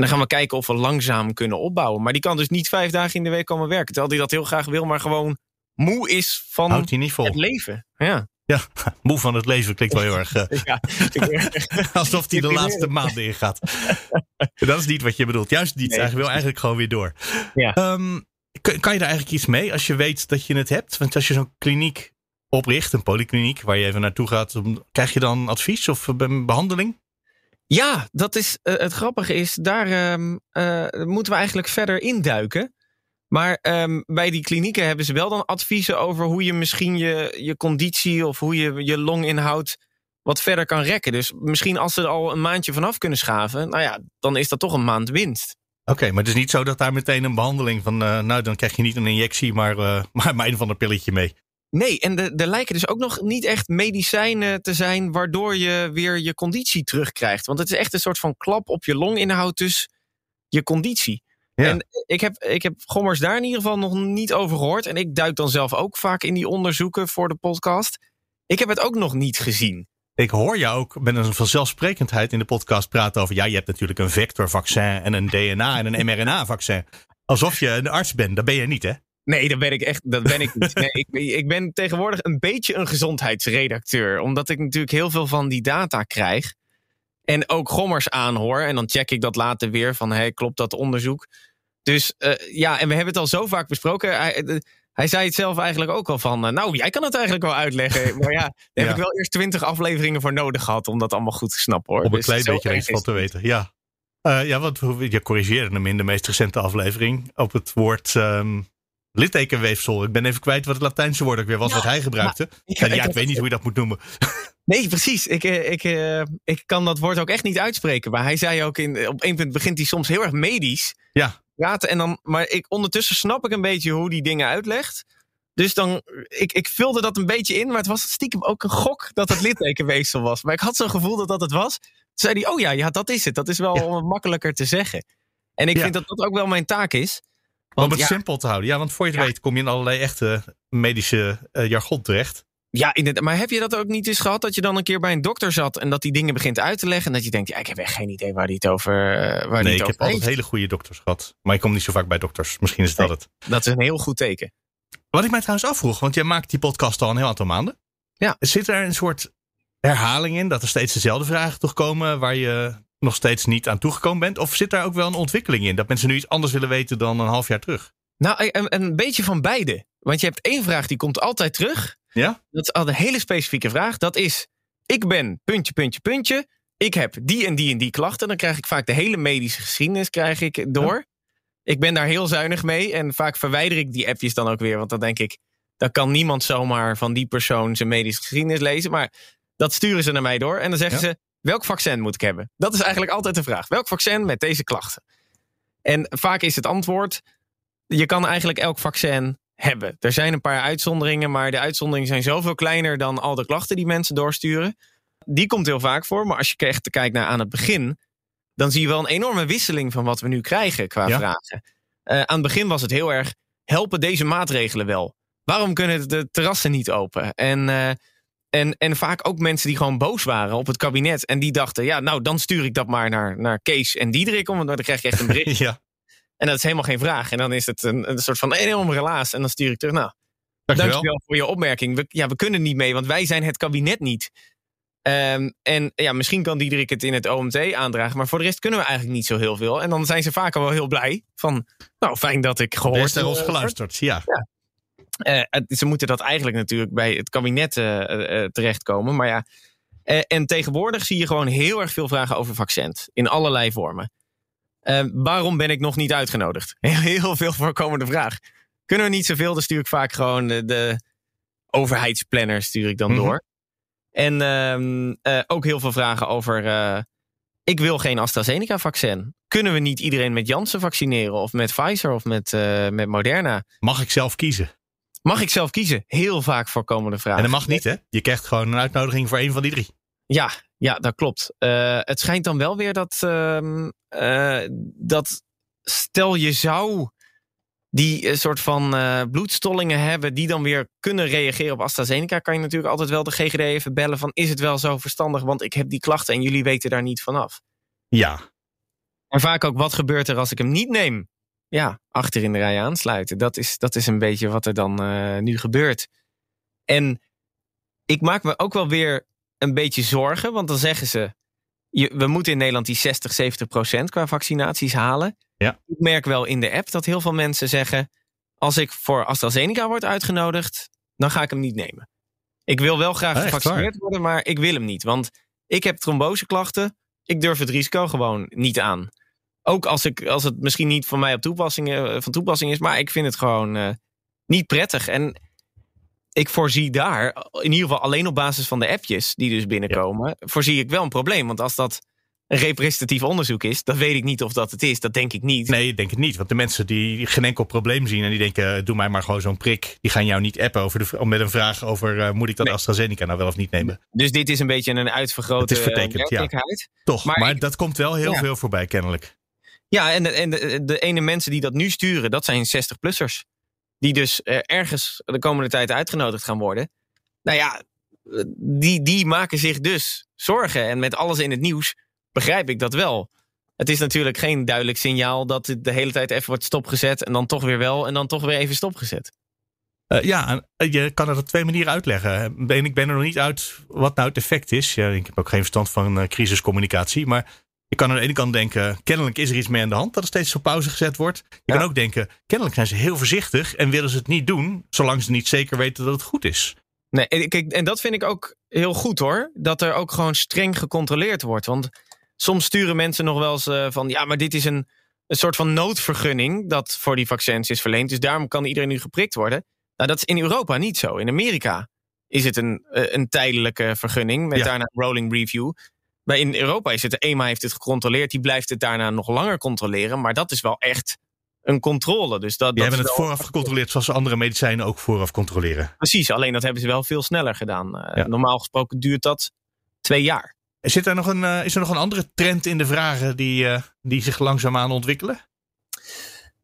En dan gaan we kijken of we langzaam kunnen opbouwen. Maar die kan dus niet vijf dagen in de week komen werken. Terwijl hij dat heel graag wil, maar gewoon moe is van Houdt hij niet vol. het leven. Ja. Ja, [laughs] moe van het leven klinkt wel heel erg. Uh, [laughs] ja, [laughs] alsof hij de laatste maanden ingaat. dat is niet wat je bedoelt. Juist niet. Nee, hij wil eigenlijk gewoon weer door. Ja. Um, kan, kan je daar eigenlijk iets mee als je weet dat je het hebt? Want als je zo'n kliniek opricht, een polykliniek, waar je even naartoe gaat, krijg je dan advies of behandeling? Ja, dat is uh, het grappige is, daar um, uh, moeten we eigenlijk verder induiken. Maar um, bij die klinieken hebben ze wel dan adviezen over hoe je misschien je, je conditie of hoe je je longinhoud wat verder kan rekken. Dus misschien als ze er al een maandje vanaf kunnen schaven, nou ja, dan is dat toch een maand winst. Oké, maar het is niet zo dat daar meteen een behandeling van, uh, nou dan krijg je niet een injectie, maar, [laughs] maar, maar een van een pilletje mee. Nee, en er lijken dus ook nog niet echt medicijnen te zijn waardoor je weer je conditie terugkrijgt. Want het is echt een soort van klap op je longinhoud, dus je conditie. Ja. En ik heb, ik heb Gommers daar in ieder geval nog niet over gehoord. En ik duik dan zelf ook vaak in die onderzoeken voor de podcast. Ik heb het ook nog niet gezien. Ik hoor jou ook met een vanzelfsprekendheid in de podcast praten over. Ja, je hebt natuurlijk een vectorvaccin en een DNA en een mRNA-vaccin. Alsof je een arts bent. Dat ben je niet, hè? Nee, dat ben ik echt. Dat ben ik niet. Nee, ik, ik ben tegenwoordig een beetje een gezondheidsredacteur. Omdat ik natuurlijk heel veel van die data krijg. En ook gommers aanhoor. En dan check ik dat later weer van hey, klopt dat onderzoek? Dus uh, ja, en we hebben het al zo vaak besproken. Hij, uh, hij zei het zelf eigenlijk ook al van. Uh, nou, jij kan het eigenlijk wel uitleggen. [laughs] Maar ja, daar ja. heb ik wel eerst twintig afleveringen voor nodig gehad om dat allemaal goed te snappen hoor. Om een dus klein beetje iets van te weten. Ja. ja, want je corrigeerde hem in de meest recente aflevering op het woord. Um, littekenweefsel. Ik ben even kwijt wat het Latijnse woord ook weer was, ja, wat hij gebruikte. Ik, ja, ik, ik weet niet hoe je dat moet noemen. [laughs] Nee, precies. Ik, ik, ik kan dat woord ook echt niet uitspreken. Maar hij zei ook, in, op één punt begint hij soms heel erg medisch. Ja. Praten en dan, maar ik, ondertussen snap ik een beetje hoe die dingen uitlegt. Dus dan, ik, ik vulde dat een beetje in, maar het was stiekem ook een gok dat het littekenweefsel was. Maar ik had zo'n gevoel dat dat het was. Toen zei hij, oh ja, ja, dat is het. Dat is wel ja. makkelijker te zeggen. En ik ja. vind dat dat ook wel mijn taak is. Om het ja, simpel te houden. Ja, want voor je het ja. weet kom je in allerlei echte medische uh, jargon terecht. Ja, inderdaad. maar heb je dat ook niet eens gehad dat je dan een keer bij een dokter zat en dat die dingen begint uit te leggen en dat je denkt, ja, ik heb echt geen idee waar die het over uh, waar Nee, ik heb altijd hele goede dokters gehad. Maar ik kom niet zo vaak bij dokters. Misschien is dat Nee. het. Dat is een heel goed teken. Wat ik mij trouwens afvroeg, want jij maakt die podcast al een heel aantal maanden. Ja. Zit er een soort herhaling in dat er steeds dezelfde vragen toch komen waar je nog steeds niet aan toegekomen bent? Of zit daar ook wel een ontwikkeling in? Dat mensen nu iets anders willen weten dan een half jaar terug? Nou, een, een beetje van beide. Want je hebt één vraag die komt altijd terug. Ja? Dat is al een hele specifieke vraag. Dat is, ik ben puntje, puntje, puntje. Ik heb die en die en die klachten. Dan krijg ik vaak de hele medische geschiedenis krijg ik door. Ik ben daar heel zuinig mee. En vaak verwijder ik die appjes dan ook weer. Want dan denk ik, dan kan niemand zomaar van die persoon zijn medische geschiedenis lezen. Maar dat sturen ze naar mij door. En dan zeggen Ja. ze, welk vaccin moet ik hebben? Dat is eigenlijk altijd de vraag. Welk vaccin met deze klachten? En vaak is het antwoord, je kan eigenlijk elk vaccin hebben. Er zijn een paar uitzonderingen, maar de uitzonderingen zijn zoveel kleiner dan al de klachten die mensen doorsturen. Die komt heel vaak voor, maar als je echt kijkt naar aan het begin, dan zie je wel een enorme wisseling van wat we nu krijgen qua Ja. vragen. Eh, aan het begin was het heel erg, helpen deze maatregelen wel? Waarom kunnen de terrassen niet open? En, eh, en, en vaak ook mensen die gewoon boos waren op het kabinet. En die dachten, ja, nou dan stuur ik dat maar naar, naar Kees en Diederik. Want dan krijg je echt een [laughs] bericht. ja. En dat is helemaal geen vraag. En dan is het een, een soort van enorm relaas. En dan stuur ik terug. Nou, Dankjewel. dankjewel voor je opmerking. We, ja, we kunnen niet mee, want wij zijn het kabinet niet. Ehm, en ja, misschien kan Diederik het in het OMT aandragen. Maar voor de rest kunnen we eigenlijk niet zo heel veel. En dan zijn ze vaak al wel heel blij. Van, nou, fijn dat ik gehoord Best naar ons geluisterd. Ja. Ze moeten dat eigenlijk natuurlijk bij het kabinet eh, eh, eh, terechtkomen. Maar ja, eh, en tegenwoordig zie je gewoon heel erg veel vragen over vaccins. In allerlei vormen. Eh, waarom ben ik nog niet uitgenodigd? [laughs] Heel, veel voorkomende vraag. Kunnen we niet zoveel, dan stuur ik vaak gewoon de, de overheidsplanner stuur ik dan Mhm. door. En ehm, eh, ook heel veel vragen over... eh, ik wil geen AstraZeneca-vaccin. Kunnen we niet iedereen met Janssen vaccineren? Of met Pfizer of met, eh, met Moderna? Mag ik zelf kiezen? Mag ik zelf kiezen? Heel vaak voorkomende vraag. En dat mag niet, hè? Je krijgt gewoon een uitnodiging voor een van die drie. Ja, ja dat klopt. Eh, het schijnt dan wel weer dat, ehm, eh, dat stel je zou die eh, soort van bloedstollingen hebben die dan weer kunnen reageren op AstraZeneca, kan je natuurlijk altijd wel de GGD even bellen van is het wel zo verstandig, want ik heb die klachten en jullie weten daar niet vanaf. Ja. En vaak ook wat gebeurt er als ik hem niet neem? Ja, achter in de rij aansluiten. Dat is, dat is een beetje wat er dan eh, nu gebeurt. En ik maak me ook wel weer een beetje zorgen, want dan zeggen ze: je, we moeten in Nederland die 60, 70 procent qua vaccinaties halen. Ja. Ik merk wel in de app dat heel veel mensen zeggen: als ik voor AstraZeneca word uitgenodigd, dan ga ik hem niet nemen. Ik wil wel graag Ah, gevaccineerd worden, maar ik wil hem niet. Want ik heb tromboseklachten. Ik durf het risico gewoon niet aan. Ook als, ik, als het misschien niet van mij op toepassing, eh, van toepassing is, maar ik vind het gewoon eh, niet prettig. En ik voorzie daar, in ieder geval alleen op basis van de appjes die dus binnenkomen, voorzie ik wel een probleem. Want als dat een representatief onderzoek is, dan weet ik niet of dat het is. Dat denk ik niet. Nee, ik denk het niet. Want de mensen die geen enkel probleem zien en die denken, doe mij maar gewoon zo'n prik. Die gaan jou niet appen over de, met een vraag over, eh, moet ik dat Nee. AstraZeneca nou wel of niet nemen? Dus dit is een beetje een uitvergrote Het is vertekend, ja. Toch, maar, Maar ik- dat komt wel heel Ja. veel voorbij kennelijk. Ja, en, de, en de, ene mensen die dat nu sturen, dat zijn 60-plussers. Die dus eh, ergens de komende tijd uitgenodigd gaan worden. Nou ja, die, die maken zich dus zorgen. En met alles in het nieuws begrijp ik dat wel. Het is natuurlijk geen duidelijk signaal dat het de hele tijd even wordt stopgezet. En dan toch weer wel. En dan toch weer even stopgezet. Eh, ja, eh, je kan het op twee manieren uitleggen. En ik ben er nog niet uit wat nou het effect is. Ja, ik heb ook geen verstand van crisiscommunicatie. Maar je kan aan de ene kant denken, kennelijk is er iets mee aan de hand dat er steeds op pauze gezet wordt. Je Ja. kan ook denken, kennelijk zijn ze heel voorzichtig en willen ze het niet doen, zolang ze niet zeker weten dat het goed is. Nee, en, kijk, en dat vind ik ook heel goed hoor. Dat er ook gewoon streng gecontroleerd wordt. Want soms sturen mensen nog wel eens eh, van... ja, maar dit is een, een soort van noodvergunning... dat voor die vaccins is verleend. Dus daarom kan iedereen nu geprikt worden. Nou, dat is in Europa niet zo. In Amerika is het een, eh, een tijdelijke vergunning... met Ja. daarna een rolling review. Maar in Europa is het... de EMA heeft het gecontroleerd. Die blijft het daarna nog langer controleren. Maar dat is wel echt een controle. Dus dat, Die dat hebben het vooraf gecontroleerd zoals ze andere medicijnen ook vooraf controleren. Precies, alleen dat hebben ze wel veel sneller gedaan. Eh, Ja. Normaal gesproken duurt dat twee jaar. Zit er nog een, eh, is er nog een andere trend in de vragen die, eh, die zich langzaamaan ontwikkelen?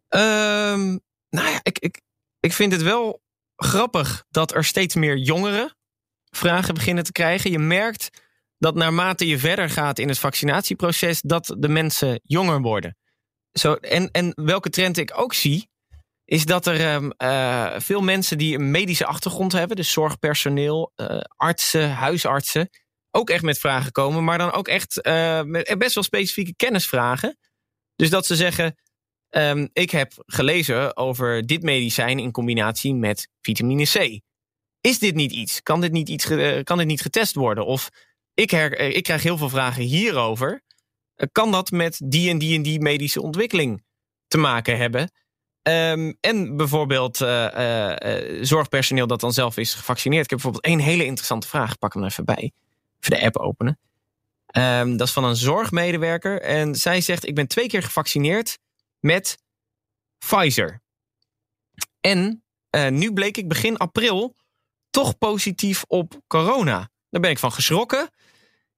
Ehm, nou ja, ik, ik, ik vind het wel grappig dat er steeds meer jongeren vragen beginnen te krijgen. Je merkt dat naarmate je verder gaat in het vaccinatieproces, dat de mensen jonger worden. Zo, en, en welke trend ik ook zie, is dat er ehm, eh, veel mensen die een medische achtergrond hebben, dus zorgpersoneel, uh, artsen, huisartsen, ook echt met vragen komen, maar dan ook echt uh, met best wel specifieke kennisvragen. Dus dat ze zeggen: um, Ik heb gelezen over dit medicijn in combinatie met vitamine C. Is dit niet iets? Kan dit niet, iets, kan dit niet getest worden? Of ik, her, ik krijg heel veel vragen hierover. Kan dat met die en die en die medische ontwikkeling te maken hebben? Um, en bijvoorbeeld uh, zorgpersoneel dat dan zelf is gevaccineerd. Ik heb bijvoorbeeld één hele interessante vraag. Pak hem even bij. Even de app openen. Um, dat is van een zorgmedewerker. En zij zegt: Ik ben twee keer gevaccineerd met Pfizer. En nu bleek ik begin april toch positief op corona. Daar ben ik van geschrokken.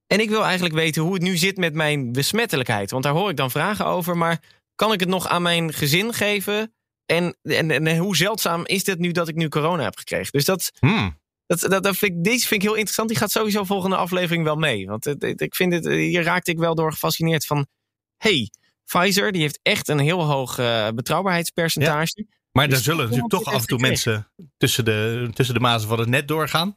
En ik wil eigenlijk weten hoe het nu zit met mijn besmettelijkheid. Want daar hoor ik dan vragen over. Maar kan ik het nog aan mijn gezin geven? En, en, en hoe zeldzaam is het nu dat ik nu corona heb gekregen? Dus dat, hmm. dat, dat, dat vind ik, deze vind ik heel interessant. Die gaat sowieso volgende aflevering wel mee. Want ik vind het, hier raakte ik wel door gefascineerd van... hey, Pfizer die heeft echt een heel hoog uh, betrouwbaarheidspercentage. Ja. Maar dus er zullen natuurlijk toch af en toe mensen tussen de, tussen de mazen van het net doorgaan.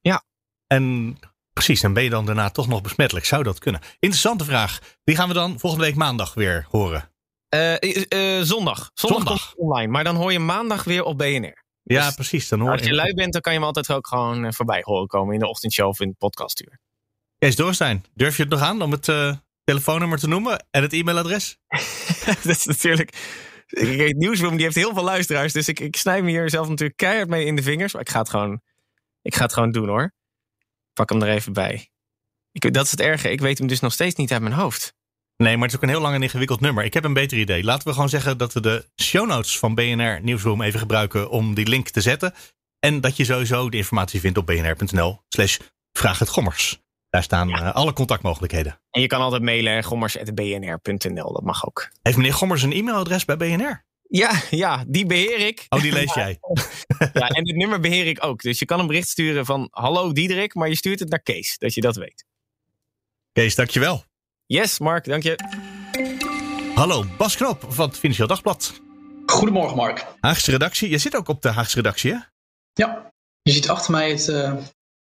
Ja. En precies, dan ben je dan daarna toch nog besmettelijk. Zou dat kunnen? Interessante vraag. Die gaan we dan volgende week maandag weer horen. Uh, uh, zondag. Zondag, zondag. online. Maar dan hoor je maandag weer op BNR. Ja, dus precies. Dan hoor als je lui bent, dan kan je hem altijd ook gewoon uh, voorbij horen komen in de ochtendshow of in het podcastuur. Kees Doorstein, durf je het nog aan om het telefoonnummer te noemen en het e-mailadres? [laughs] dat is natuurlijk. Nieuwsroom die heeft heel veel luisteraars, dus ik, ik snij me hier zelf natuurlijk keihard mee in de vingers. Maar ik ga het gewoon, ik ga het gewoon doen hoor. Pak hem er even bij. Ik, dat is het erge. Ik weet hem dus nog steeds niet uit mijn hoofd. Nee, maar het is ook een heel lang en ingewikkeld nummer. Ik heb een beter idee. Laten we gewoon zeggen dat we de show notes van BNR Nieuwsroom even gebruiken om die link te zetten. En dat je sowieso de informatie vindt op bnr.nl slash vraag het gommers. Daar staan ja. uh, alle contactmogelijkheden. En je kan altijd mailen gommers.bnr.nl. Dat mag ook. Heeft meneer Gommers een e-mailadres bij BNR? Ja, ja, die beheer ik. Oh, die lees jij. [laughs] ja, en het nummer beheer ik ook. Dus je kan een bericht sturen van hallo Diederik, maar je stuurt het naar Kees, dat je dat weet. Kees, dankjewel. Yes, Mark, dank je. Hallo, Bas Knop van het Financieel Dagblad. Goedemorgen, Mark. Haagse redactie. Je zit ook op de Haagse redactie, hè? Ja, je ziet achter mij het, uh,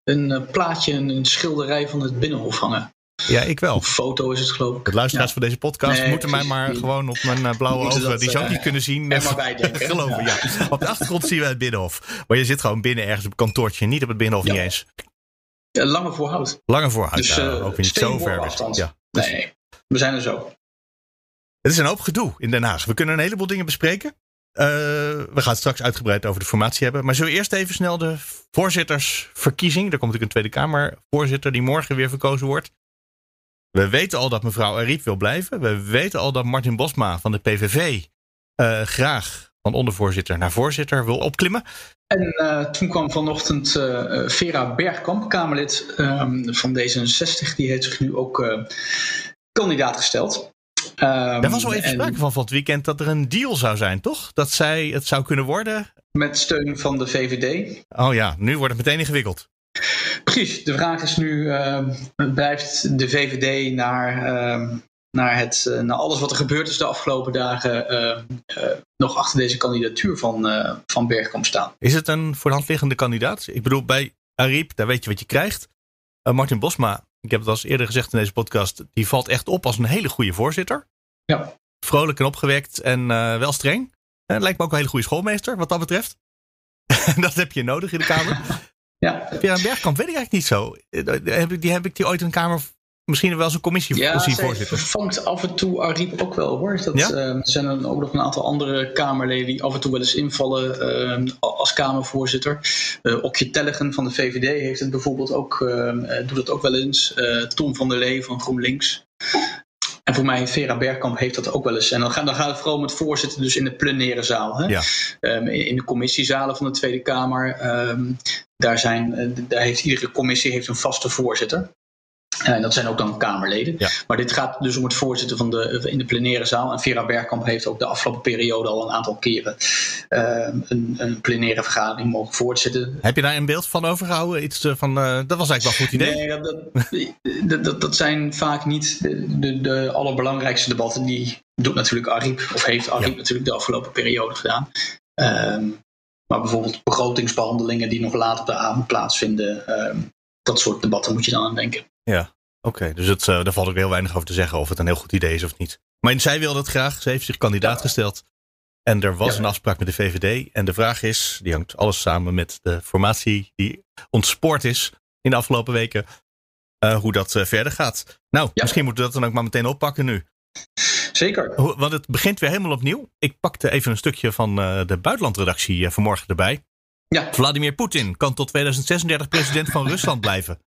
een uh, plaatje, een schilderij van het Binnenhof hangen. Ja, ik wel. Een foto is het geloof ik. De luisteraars ja. van deze podcast nee, moeten mij maar gewoon op mijn uh, blauwe ogen, dat, die zou ik niet kunnen zien. Er maar bij [laughs] denken. Geloven, ja. ja. Op de achtergrond zien we het Binnenhof. Maar je zit gewoon binnen ergens op een kantoortje, niet op het Binnenhof, niet eens. Lange voorhoud. Lange voorhoud, dus, ja, ook niet zo ver weg. Ja. Nee, we zijn er zo. Het is een hoop gedoe in Den Haag. We kunnen een heleboel dingen bespreken. Uh, we gaan het straks uitgebreid over de formatie hebben. Maar zullen we eerst even snel de voorzittersverkiezing. Er komt natuurlijk een Tweede Kamervoorzitter die morgen weer verkozen wordt. We weten al dat mevrouw Ariep wil blijven. We weten al dat Martin Bosma van de PVV uh, graag van ondervoorzitter naar voorzitter wil opklimmen. En uh, toen kwam vanochtend uh, Vera Bergkamp, Kamerlid um, van D66. Die heeft zich nu ook kandidaat gesteld. Um, er was al even en, sprake van van het weekend dat er een deal zou zijn, toch? Dat zij het zou kunnen worden. Met steun van de VVD. Oh ja, nu wordt het meteen ingewikkeld. Precies. De vraag is nu, uh, blijft de VVD naar, uh, naar, het, uh, naar alles wat er gebeurd is de afgelopen dagen nog achter deze kandidatuur van, van Bergkamp staan? Is het een voor de hand liggende kandidaat? Ik bedoel, bij Ariep, daar weet je wat je krijgt. Martin Bosma, ik heb het al eens eerder gezegd in deze podcast, die valt echt op als een hele goede voorzitter. Ja. Vrolijk en opgewekt en wel streng. En lijkt me ook een hele goede schoolmeester, wat dat betreft. [laughs] dat heb je nodig in de Kamer. Ja. Vera Bergkamp weet ik eigenlijk niet zo. Heb ik die, heb ik die ooit in de Kamer misschien wel eens een commissie ja, voorzitter? vervangt af en toe Ariep ook wel hoor. Dat, ja? uh, er zijn er ook nog een aantal andere Kamerleden die af en toe wel eens invallen uh, als Kamervoorzitter. Uh, Okje Tellegen van de VVD heeft het bijvoorbeeld ook, doet het ook wel eens. Tom van der Lee van GroenLinks. En voor mij, Vera Bergkamp heeft dat ook wel eens. En dan gaat, dan gaat het vooral met voorzitter dus in de plenaire zaal. Hè? Ja. Um, in, in de commissiezalen van de Tweede Kamer. Um, daar, zijn, daar heeft iedere commissie heeft een vaste voorzitter. En dat zijn ook dan Kamerleden. Ja. Maar dit gaat dus om het voorzitten van de, in de plenaire zaal. En Vera Bergkamp heeft ook de afgelopen periode al een aantal keren uh, een, een plenaire vergadering mogen voortzitten. Heb je daar een beeld van overgehouden? Iets uh, van, uh, dat was eigenlijk wel een goed idee. Nee, dat, dat, [laughs] dat, dat zijn vaak niet de, de, de, allerbelangrijkste debatten. Die doet natuurlijk Ariep, of heeft Ariep ja. natuurlijk de afgelopen periode gedaan. Um, maar bijvoorbeeld begrotingsbehandelingen die nog later op de avond plaatsvinden. Um, dat soort debatten moet je dan aan denken. Ja, oké. Okay, dus het, uh, daar valt ook heel weinig over te zeggen of het een heel goed idee is of niet. Maar zij wilde het graag. Ze heeft zich kandidaat gesteld. En er was ja. een afspraak met de VVD. En de vraag is, die hangt alles samen met de formatie die ontspoord is in de afgelopen weken. Uh, hoe dat uh, verder gaat. Nou, ja. misschien moeten we dat dan ook maar meteen oppakken nu. Zeker. Want het begint weer helemaal opnieuw. Ik pakte even een stukje van uh, de buitenlandredactie vanmorgen erbij. Ja. Vladimir Poetin kan tot 2036 president van [laughs] Rusland blijven.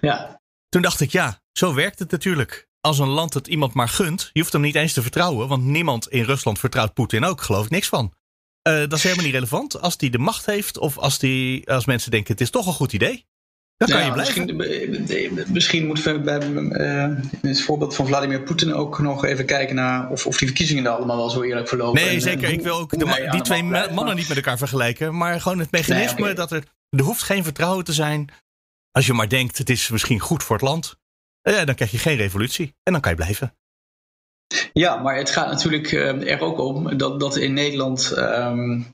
Ja. Toen dacht ik, ja, zo werkt het natuurlijk. Als een land het iemand maar gunt, je hoeft hem niet eens te vertrouwen, want niemand in Rusland vertrouwt Poetin ook, geloof ik niks van. Uh, dat is helemaal niet relevant. Als hij de macht heeft of als, die, als mensen denken het is toch een goed idee, dan kan ja, je blijven. Misschien, misschien moeten we bij uh, in het voorbeeld van Vladimir Poetin ook nog even kijken naar of, of die verkiezingen daar allemaal wel zo eerlijk verlopen. Nee, en, zeker. En ik wil ook de, die twee mannen niet met elkaar vergelijken, maar gewoon het mechanisme nee, okay. dat er, er hoeft geen vertrouwen te zijn. Als je maar denkt het is misschien goed voor het land, uh, dan krijg je geen revolutie en dan kan je blijven. Ja, maar het gaat natuurlijk uh, er ook om dat, dat in Nederland. Um,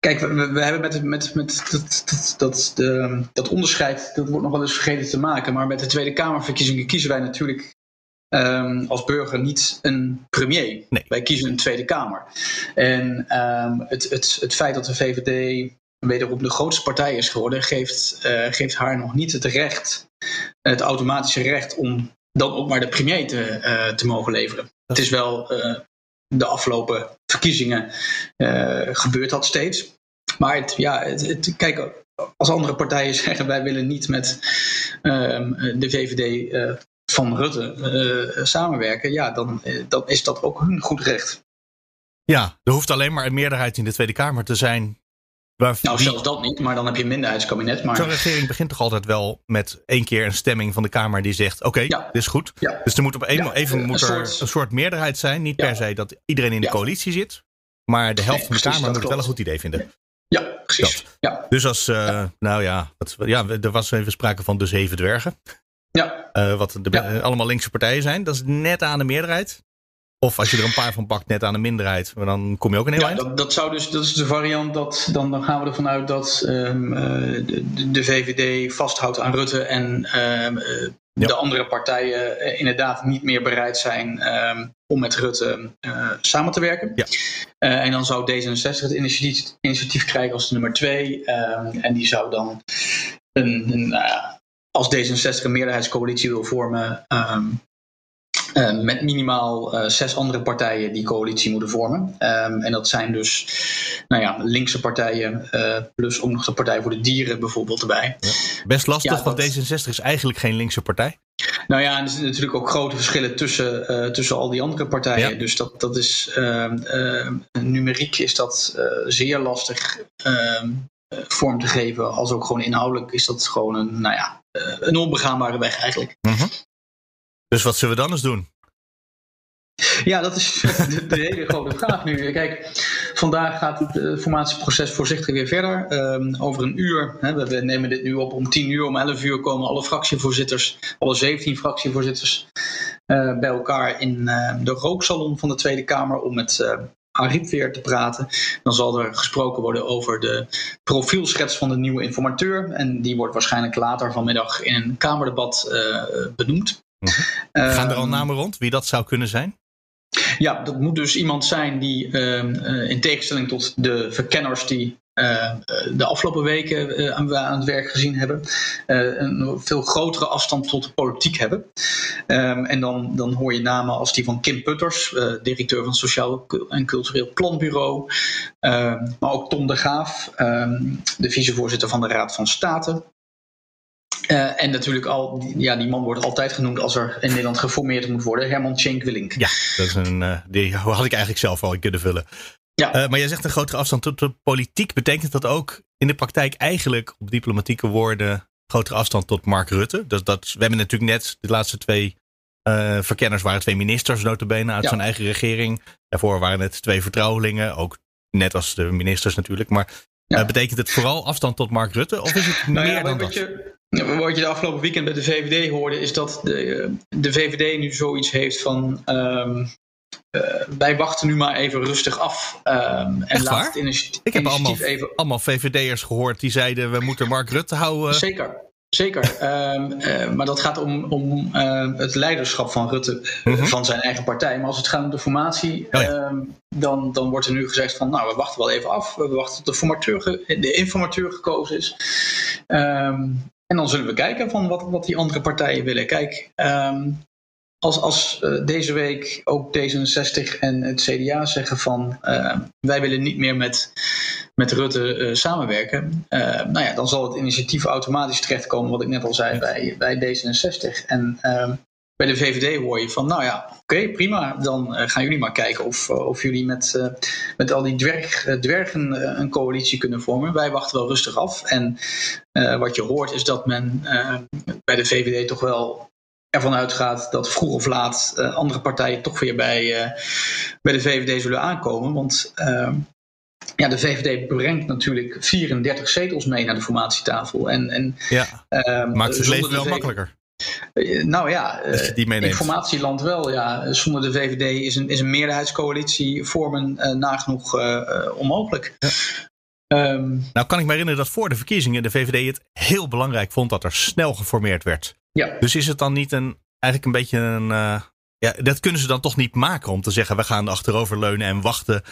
kijk, we, we, hebben met, met, met dat, dat, dat, de, dat onderscheid, dat wordt nog wel eens vergeten te maken. Maar met de Tweede Kamerverkiezingen kiezen wij natuurlijk um, als burger niet een premier. Nee. Wij kiezen een Tweede Kamer. En um, het, het, het feit dat de VVD wederom de grootste partij is geworden, geeft, uh, geeft haar nog niet het recht, het automatische recht om dan ook maar de premier te, uh, te mogen leveren. Het is wel uh, de afgelopen verkiezingen uh, gebeurt dat steeds. Maar het, ja, het, het, kijk, als andere partijen [laughs] zeggen wij willen niet met uh, de VVD van Rutte samenwerken, ja, dan, dan is dat ook hun goed recht. Ja, er hoeft alleen maar een meerderheid in de Tweede Kamer te zijn nou, die... zelfs dat niet, maar dan heb je een minderheidskabinet. Maar... Zo'n regering begint toch altijd wel met één keer een stemming van de Kamer die zegt: Oké, okay, ja. dit is goed. Ja. Dus er moet op een, ja, even moet er een soort... een soort meerderheid zijn. Niet per se dat iedereen in de coalitie zit, maar de helft nee, van de Kamer moet het wel een goed idee vinden. Ja, precies. Ja. Dus als, uh, nou ja, wat, ja, er was even sprake van de zeven dwergen. Ja. Uh, wat de, allemaal linkse partijen zijn. Dat is net aan de meerderheid. Of als je er een paar van pakt, net aan een minderheid, dan kom je ook een heel ja, eind. Dat, dat, zou dus, dat is de variant dat dan, dan gaan we ervan uit dat um, uh, de, de, VVD vasthoudt aan Rutte en um, uh, ja. de andere partijen uh, inderdaad niet meer bereid zijn um, om met Rutte samen te werken. Ja. en dan zou D66 het initiatief, initiatief krijgen als nummer twee. en die zou dan een, een als D66 een meerderheidscoalitie wil vormen. Uh, met minimaal uh, zes andere partijen die coalitie moeten vormen. Um, en dat zijn dus nou ja, linkse partijen, uh, plus ook nog de Partij voor de Dieren bijvoorbeeld erbij. Ja. Best lastig, ja, want dat... D66 is eigenlijk geen linkse partij. Nou ja, en er zijn natuurlijk ook grote verschillen tussen, tussen al die andere partijen. Ja. Dus dat, dat is numeriek is dat zeer lastig ehm, vorm te geven. Als ook gewoon inhoudelijk is dat gewoon een, nou ja, een onbegaanbare weg eigenlijk. -hmm. Dus wat zullen we dan eens doen? Ja, dat is [laughs] de, hele grote vraag nu. Kijk, vandaag gaat het formatieproces voorzichtig weer verder. Um, over een uur, hè, we, nemen dit nu op om 10 uur, om 11 uur komen alle fractievoorzitters, alle 17 fractievoorzitters, uh, bij elkaar in uh, de rooksalon van de Tweede Kamer om met uh, weer te praten. Dan zal er gesproken worden over de profielschets van de nieuwe informateur. En die wordt waarschijnlijk later vanmiddag in een Kamerdebat benoemd. Uh -huh. Gaan er al namen rond wie dat zou kunnen zijn? Ja, dat moet dus iemand zijn die uh, in tegenstelling tot de verkenners die uh, de afgelopen weken uh, aan, aan, het werk gezien hebben, een veel grotere afstand tot de politiek hebben. Um, en dan, dan hoor je namen als die van Kim Putters, directeur van het Sociaal en Cultureel Planbureau, ehm, maar ook Tom de Graaf, de vicevoorzitter van de Raad van State. Uh, en natuurlijk al, ja, die man wordt altijd genoemd als er in Nederland geformeerd moet worden. Herman Cenk Willink. Ja, dat is een, uh, die had ik eigenlijk zelf al kunnen vullen. Ja. Uh, maar jij zegt een grotere afstand tot de politiek. Betekent dat ook in de praktijk eigenlijk op diplomatieke woorden grotere afstand tot Mark Rutte. Dat, dat, we hebben natuurlijk net de laatste twee verkenners waren twee ministers notabene uit zijn eigen regering. Daarvoor waren het twee vertrouwelingen, ook net als de ministers natuurlijk. Maar ja. betekent het vooral afstand tot Mark Rutte of is het nou meer dan dat? Wat je de afgelopen weekend bij de VVD hoorde, is dat de, de VVD nu zoiets heeft van. Um, uh, wij wachten nu maar even rustig af. Um, en laat het initiatief, Ik heb allemaal, even... allemaal VVD'ers gehoord die zeiden: we moeten Mark Rutte houden. Zeker. Zeker, um, [laughs] uh, maar dat gaat om, om uh, het leiderschap van Rutte, mm -hmm. van zijn eigen partij. Maar als het gaat om de formatie, oh ja. um, dan, dan wordt er nu gezegd van nou, we wachten wel even af. We wachten tot de, formateur, de informateur gekozen is. Um, en dan zullen we kijken van wat, wat die andere partijen willen. Kijk, als, als uh, deze week ook D66 en het CDA zeggen van uh, wij willen niet meer met, met Rutte uh, samenwerken, nou ja, dan zal het initiatief automatisch terechtkomen, wat ik net al zei, bij, bij D66. En ehm, bij de VVD hoor je van, nou ja, oké, okay, prima, dan gaan jullie maar kijken of, of jullie met, met al die dwerg, dwergen een coalitie kunnen vormen. Wij wachten wel rustig af. En wat je hoort is dat men bij de VVD toch wel ervan uitgaat dat vroeg of laat andere partijen toch weer bij, bij de VVD zullen aankomen. Want uh, ja, de VVD brengt natuurlijk 34 zetels mee naar de formatietafel. En, en, ja, ehm, maakt het leven wel makkelijker. Eh, nou ja, informatieland wel. Ja. Zonder de VVD is een, is een meerderheidscoalitie vormen nagenoeg onmogelijk. Ja. Um, nou kan ik me herinneren dat voor de verkiezingen de VVD het heel belangrijk vond dat er snel geformeerd werd. Ja. Dus is het dan niet een, eigenlijk een beetje een. Uh, ja, dat kunnen ze dan toch niet maken om te zeggen: we gaan achterover leunen en wachten.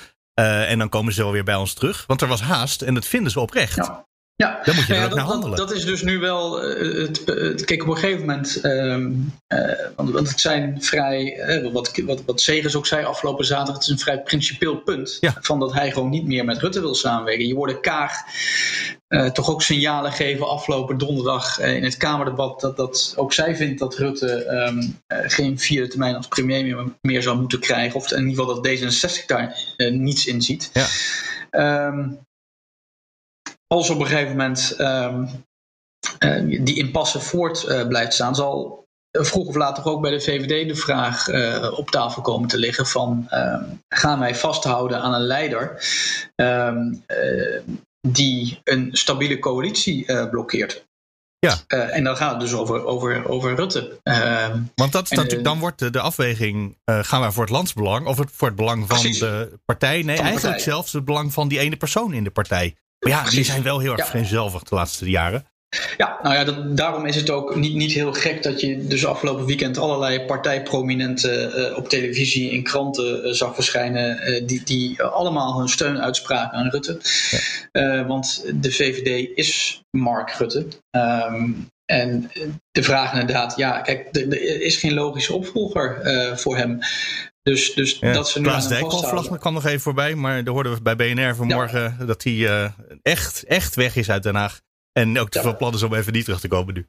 Uh, en dan komen ze wel weer bij ons terug. Want er was haast en dat vinden ze oprecht. Ja. Ja, dan moet je ja, er ook naar handelen. Dat, is dus nu wel. Uh, het, het, kijk, op een gegeven moment. Um, uh, want, want, het zijn vrij. Uh, wat, wat, wat Segers ook zei afgelopen zaterdag. Het is een vrij principieel punt. Ja. Van dat hij gewoon niet meer met Rutte wil samenwerken. Je hoorde Kaag toch ook signalen geven afgelopen donderdag. in het Kamerdebat. Dat, dat ook zij vindt dat Rutte um, geen vierde termijn als premier meer, meer, zou moeten krijgen. Of in ieder geval dat D66 daar niets in ziet. Ja. Um, als op een gegeven moment um, uh, die impasse voort uh, blijft staan, zal vroeg of laat toch ook bij de VVD de vraag uh, op tafel komen te liggen van ehm, gaan wij vasthouden aan een leider um, die een stabiele coalitie blokkeert. Ja. En dan gaat het dus over, over, over Rutte. Want dat, en, dat, dan wordt de, de afweging: gaan wij voor het landsbelang of het, voor het belang van precies. de partij? Nee, eigenlijk partij. zelfs het belang van die ene persoon in de partij. Maar ja, die zijn wel heel erg ja. vereenzelvigd de laatste jaren. Ja, nou ja, dat, daarom is het ook niet, niet heel gek dat je dus afgelopen weekend allerlei partijprominenten uh, op televisie in kranten uh, zag verschijnen, uh, die, die allemaal hun steun uitspraken aan Rutte. Ja. want de VVD is Mark Rutte. Um, en de vraag inderdaad, ja, kijk, er is geen logische opvolger voor hem. Dus, dus ja, dat ze nu Klaas Dijkhoff kwam nog even voorbij, maar daar hoorden we bij BNR vanmorgen ja. dat hij uh, echt, echt weg is uit Den Haag. En ook te ja. veel plannen om even niet terug te komen nu.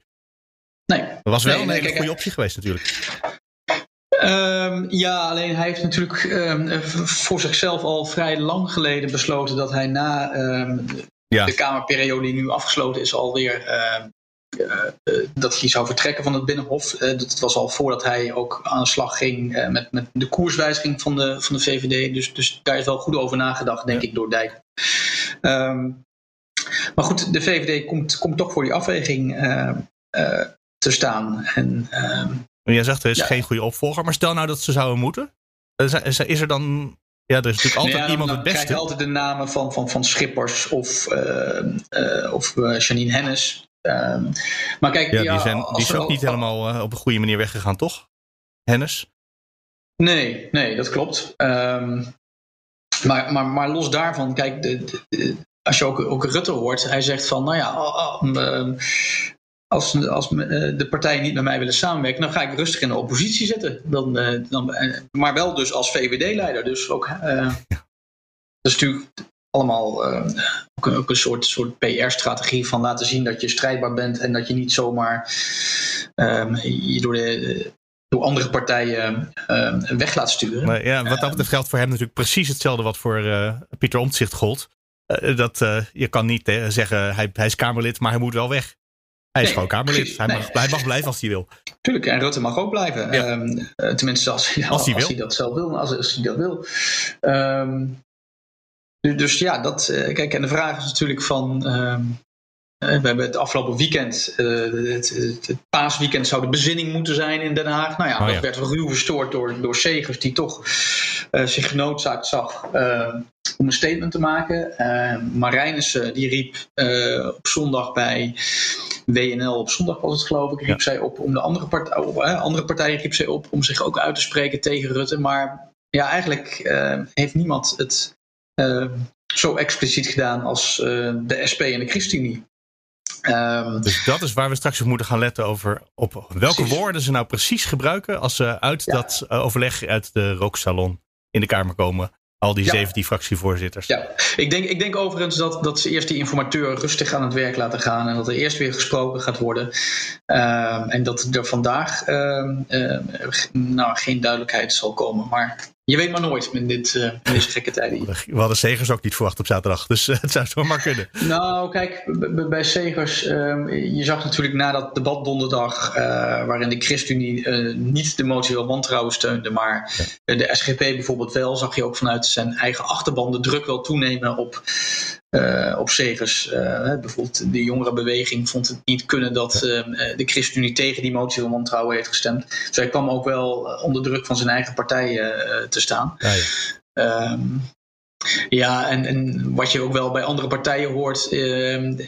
Nee. Dat was wel nee, een nee, hele goede optie geweest natuurlijk. Um, ja, alleen hij heeft natuurlijk um, voor zichzelf al vrij lang geleden besloten dat hij na um, ja. de Kamerperiode die nu afgesloten is alweer dat hij zou vertrekken van het Binnenhof. Uh, dat was al voordat hij ook aan de slag ging met, met de koerswijziging van de, van de VVD. Dus, dus daar is wel goed over nagedacht, denk ja. ik, door Dijk. Um, maar goed, de VVD komt, komt toch voor die afweging te staan. En, um, Jij zegt er is ja. geen goede opvolger, maar stel nou dat ze zouden moeten. Is, is er dan ja, er is natuurlijk altijd ja, iemand het beste. Je altijd de namen van, van, van Schippers of, of Janine Hennis. Um, maar kijk, ja, die, zijn, die is ook niet helemaal uh, op een goede manier weggegaan, toch? Hennis? Nee, nee, dat klopt. Um, maar, maar, maar los daarvan, kijk, de, de, de, als je ook, ook Rutte hoort, hij zegt van, nou ja, uh, als, als de partijen niet met mij willen samenwerken, dan ga ik rustig in de oppositie zitten. Dan, dan, maar wel dus als VVD-leider. Dus ook. Ja. Dat is natuurlijk allemaal uh, ook, een, ook, een, soort, soort PR-strategie van laten zien dat je strijdbaar bent en dat je niet zomaar um, je door, de, door andere partijen uh, weg laat sturen. Maar ja, wat dat betreft geldt voor hem natuurlijk precies hetzelfde wat voor uh, Pieter Omtzigt gold. dat je kan niet zeggen hij, hij is Kamerlid, maar hij moet wel weg. Hij is gewoon Kamerlid. Hij, mag, hij mag blijven als hij wil. Tuurlijk, en Rutte mag ook blijven. Ja. Ehm, eh, tenminste, als, hij, Als hij dat zelf wil. Als, als hij dat wil. Ehm, dus ja, dat, eh, kijk, en de vraag is natuurlijk van. ehm, eh, we hebben het afgelopen weekend, eh, het, het, het paasweekend zou de bezinning moeten zijn in Den Haag. Nou ja, Oh ja. dat werd ruw verstoord door, door Segers, die toch zich genoodzaakt zag om een statement te maken. Eh Marijnissen, die riep op zondag bij WNL, op zondag was het geloof ik, riep Ja. zij op om de andere, part, op, eh, andere partijen riep zij op om zich ook uit te spreken tegen Rutte. Maar ja, eigenlijk eh, heeft niemand het zo expliciet gedaan als eh, de SP en de ChristenUnie. Ehm, Dus dat is waar we straks op moeten gaan letten over op welke Precies. woorden ze nou precies gebruiken als ze uit Ja. dat eh, overleg uit de rooksalon in de Kamer komen. Al die Ja. 17 fractievoorzitters. Ja, ik denk, ik denk overigens dat, dat ze eerst die informateur rustig aan het werk laten gaan en dat er eerst weer gesproken gaat worden. Ehm, en dat er vandaag ehm, ehm, nou, geen duidelijkheid zal komen. Maar je weet maar nooit in, dit, eh, in deze gekke tijden. We hadden Segers ook niet verwacht op zaterdag. Dus eh, het zou zomaar kunnen. Nou, kijk, bij Segers, ehm, je zag natuurlijk na dat debat donderdag, eh, waarin de ChristenUnie niet de motie van wantrouwen steunde, maar de SGP bijvoorbeeld wel, zag je ook vanuit zijn eigen achterban de druk wel toenemen op, eh, op Segers. Eh, bijvoorbeeld de jongerenbeweging vond het niet kunnen dat ehm, eh, de ChristenUnie tegen die motie van wantrouwen heeft gestemd. Dus hij kwam ook wel onder druk van zijn eigen partij te staan. Ja, ja. Ehm, ja, en, en wat je ook wel bij andere partijen hoort, ehm,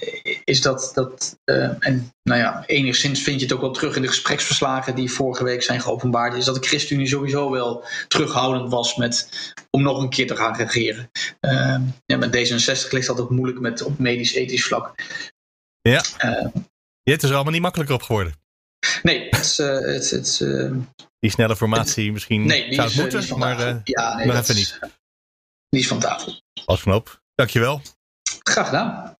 is dat, dat ehm, en nou ja, enigszins vind je het ook wel terug in de gespreksverslagen die vorige week zijn geopenbaard, is dat de ChristenUnie sowieso wel terughoudend was met om nog een keer te gaan regeren. Ehm, ja, met D66 ligt dat ook moeilijk met, op medisch-ethisch vlak. Ja. Ehm, Ja, het is er allemaal niet makkelijker op geworden. nee, het is, eh, het, het, eh, Die snelle formatie misschien nee, zou het eh, is moeten, maar eh ja, nee, even is- niet. Die is van tafel. Als knop. Dankjewel. Graag gedaan.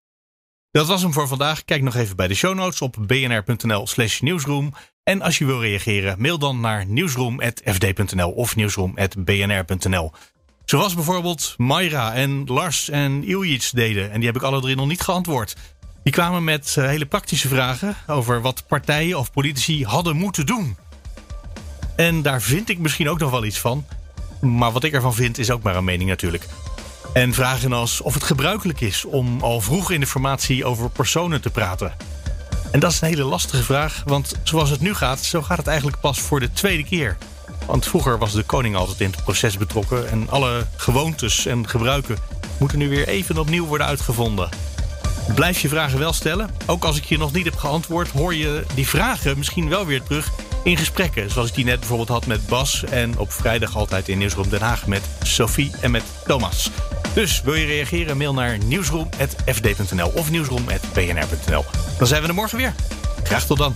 Dat was hem voor vandaag. Kijk nog even bij de show notes op bnr.nl slash nieuwsroom. En als je wil reageren, mail dan naar nieuwsroom.fd.nl of nieuwsroom.bnr.nl. Zoals bijvoorbeeld Mayra en Lars en Iljic deden. En die heb ik alle drie nog niet geantwoord. Die kwamen met eh, hele praktische vragen over wat partijen of politici hadden moeten doen. En daar vind ik misschien ook nog wel iets van. Maar wat ik ervan vind is ook maar een mening natuurlijk. En vragen als of het gebruikelijk is om al vroeg in de formatie over personen te praten. En dat is een hele lastige vraag, want zoals het nu gaat, zo gaat het eigenlijk pas voor de tweede keer. Want vroeger was de koning altijd in het proces betrokken en alle gewoontes en gebruiken moeten nu weer even opnieuw worden uitgevonden. Blijf je vragen wel stellen. Ook als ik je nog niet heb geantwoord, hoor je die vragen misschien wel weer terug in gesprekken. Zoals ik die net bijvoorbeeld had met Bas en op vrijdag altijd in Nieuwsroom Den Haag met Sophie en met Thomas. Dus wil je reageren, mail naar nieuwsroom.fd.nl of nieuwsroom.bnr.nl. Dan zijn we er morgen weer. Graag tot dan.